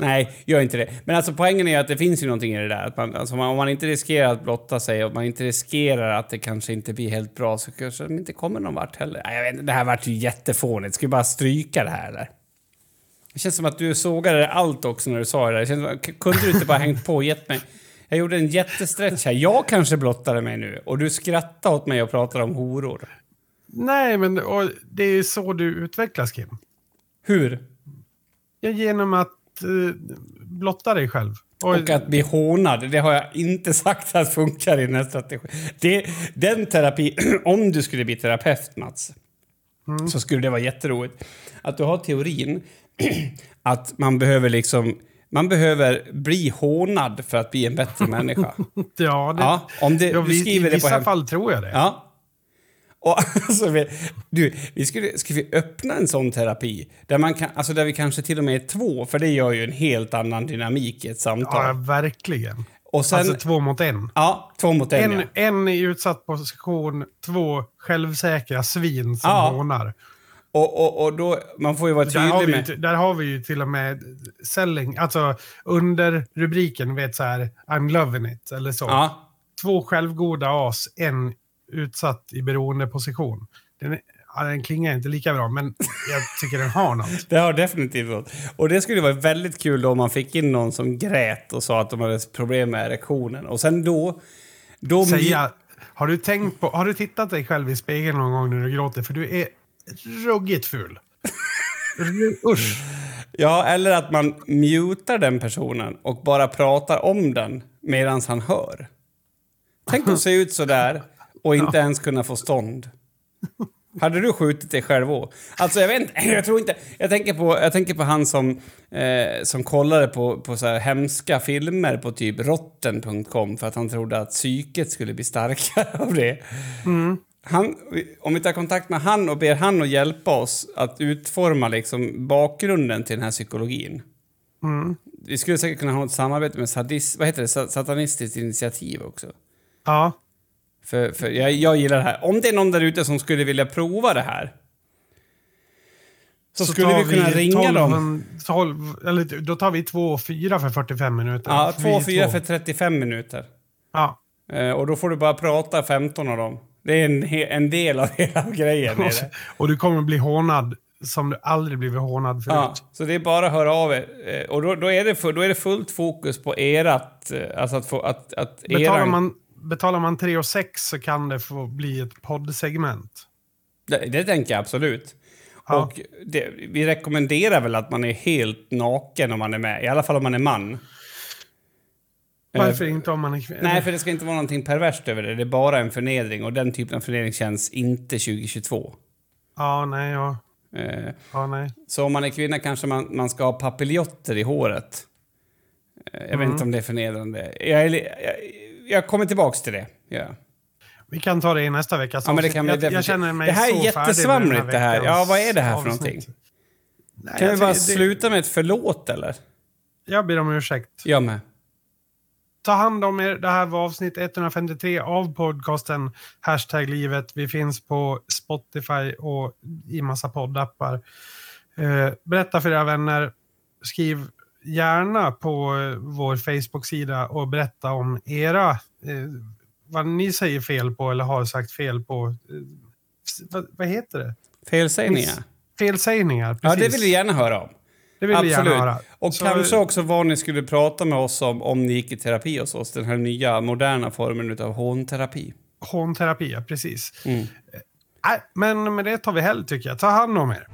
Nej, gör inte det. Men alltså poängen är att det finns ju någonting i det där. Att man, alltså, om man inte riskerar att blotta sig och man inte riskerar att det kanske inte blir helt bra så kanske det inte kommer någon vart heller. Nej, jag vet, inte, det här vart ju jättefånigt. Ska vi bara stryka det här eller? Det känns som att du sågade allt också när du sa det där. Det känns som, kunde du inte bara hängt på och gett mig? Jag gjorde en jättestretch här. Jag kanske blottade mig nu och du skrattade åt mig och pratade om horor. Nej, men det är så du utvecklas, Kim. Hur? Ja, genom att eh, blotta dig själv. Och att bli hånad, det har jag inte sagt att funkar i den här strategin. Det, den terapi, om du skulle bli terapeut Mats, så skulle det vara jätteroligt. Att du har teorin att man behöver liksom, man behöver bli hånad för att bli en bättre människa. Ja, det, Ja, om det, ja, du skriver I det på vissa hem... fall tror jag det. Ja. Och alltså, vi, du, vi skulle, ska vi öppna en sån terapi? Där, man kan, alltså där vi kanske till och med är två, för det gör ju en helt annan dynamik i ett samtal. Ja, verkligen. och sen, alltså två mot en. ja, två mot en, En, ja. en i utsatt position, två självsäkra svin som Ja. hånar. Och, och, och då, man får ju vara Där har, tydlig vi, med... där har vi ju till och med selling, alltså under rubriken, vet så här, I'm loving it, eller så. Ja, Två självgoda as, en utsatt i beroendeposition. Den, ja, den klingar inte lika bra, men jag tycker den har något. det har definitivt något. Och det skulle vara väldigt kul då om man fick in någon som grät och sa att de hade problem med erektionen. Och sen då... då Säga, har du tänkt på, har du tittat dig själv i spegeln någon gång när du gråter? För du är ruggigt ful. Usch. Ja, eller att man mutar den personen och bara pratar om den medan han hör. Tänk att se ut så där och inte ens kunna få stånd. Hade du skjutit dig själv också? Alltså jag vet inte, jag tror inte... Jag tänker på, jag tänker på han som, eh, som kollade på, på så här hemska filmer på typ rotten.com för att han trodde att psyket skulle bli starkare av det. Han, om vi tar kontakt med han och ber han att hjälpa oss att utforma liksom bakgrunden till den här psykologin. Vi skulle säkert kunna ha ett samarbete med sadis, vad heter det? Sa- Satanistiskt initiativ också. Ja, För, för jag, jag gillar det här. Om det är någon där ute som skulle vilja prova det här. Så, skulle tar vi kunna ringa 12, dem. 12, eller då tar vi 2 och 4 för 45 minuter. Ja, Vi två och fyra två. för 35 minuter. Ja. Eh, och då får du bara prata 15 av dem. Det är en, en del av hela grejen. Det. Och du kommer bli hånad som du aldrig blivit hånad förut. Ja, så det är bara att höra av er. Eh, Och då, då, är det då är det fullt fokus på erat... eh, Alltså att få... Att, att Betalar, eran- man, betalar man 3 och 6 så kan det få bli ett poddsegment. Det, det tänker jag absolut. Ja. Och det, vi rekommenderar väl att man är helt naken om man är med. I alla fall om man är man. Varför Eh, inte om man är kvinna? Nej, för det ska inte vara någonting perverst över det. Det är bara en förnedring och den typen av förnedring känns inte 2022. Ja, nej, ja. Eh, ja nej. Så om man är kvinna kanske man, man ska ha papiljotter i håret. Eh, Jag vet Mm. inte om det är förnedrande. Jag, är jag, jag kommer tillbaks till det. Ja. Vi kan ta det i nästa veckas Ja, men det kan jag, jag definitivt- känner mig Det här är så jättesvamligt, det här. Ja, vad är det här för avsnitt. någonting? Nej, Kan vi jag bara det- sluta med ett förlåt eller? Jag ber om ursäkt. Jag med. Ta hand om er. Det här var avsnitt 153 av podcasten Hashtag livet. Vi finns på Spotify och i massa poddappar. Eh, berätta för era vänner. Skriv gärna på eh, vår Facebook-sida och berätta om era, eh, vad ni säger fel på eller har sagt fel på. Eh, vad, vad heter det? Felsägningar. Felsägningar. Ja, Precis. det vill vi gärna höra om. Det vill vi Absolut. gärna höra. Och Så- kanske också vad ni skulle prata med oss om om ni gick i terapi hos oss. Den här nya moderna formen av hånterapi. Hånterapi, ja, precis. Mm. Nej, men med det tar vi helg tycker jag. Ta hand om er.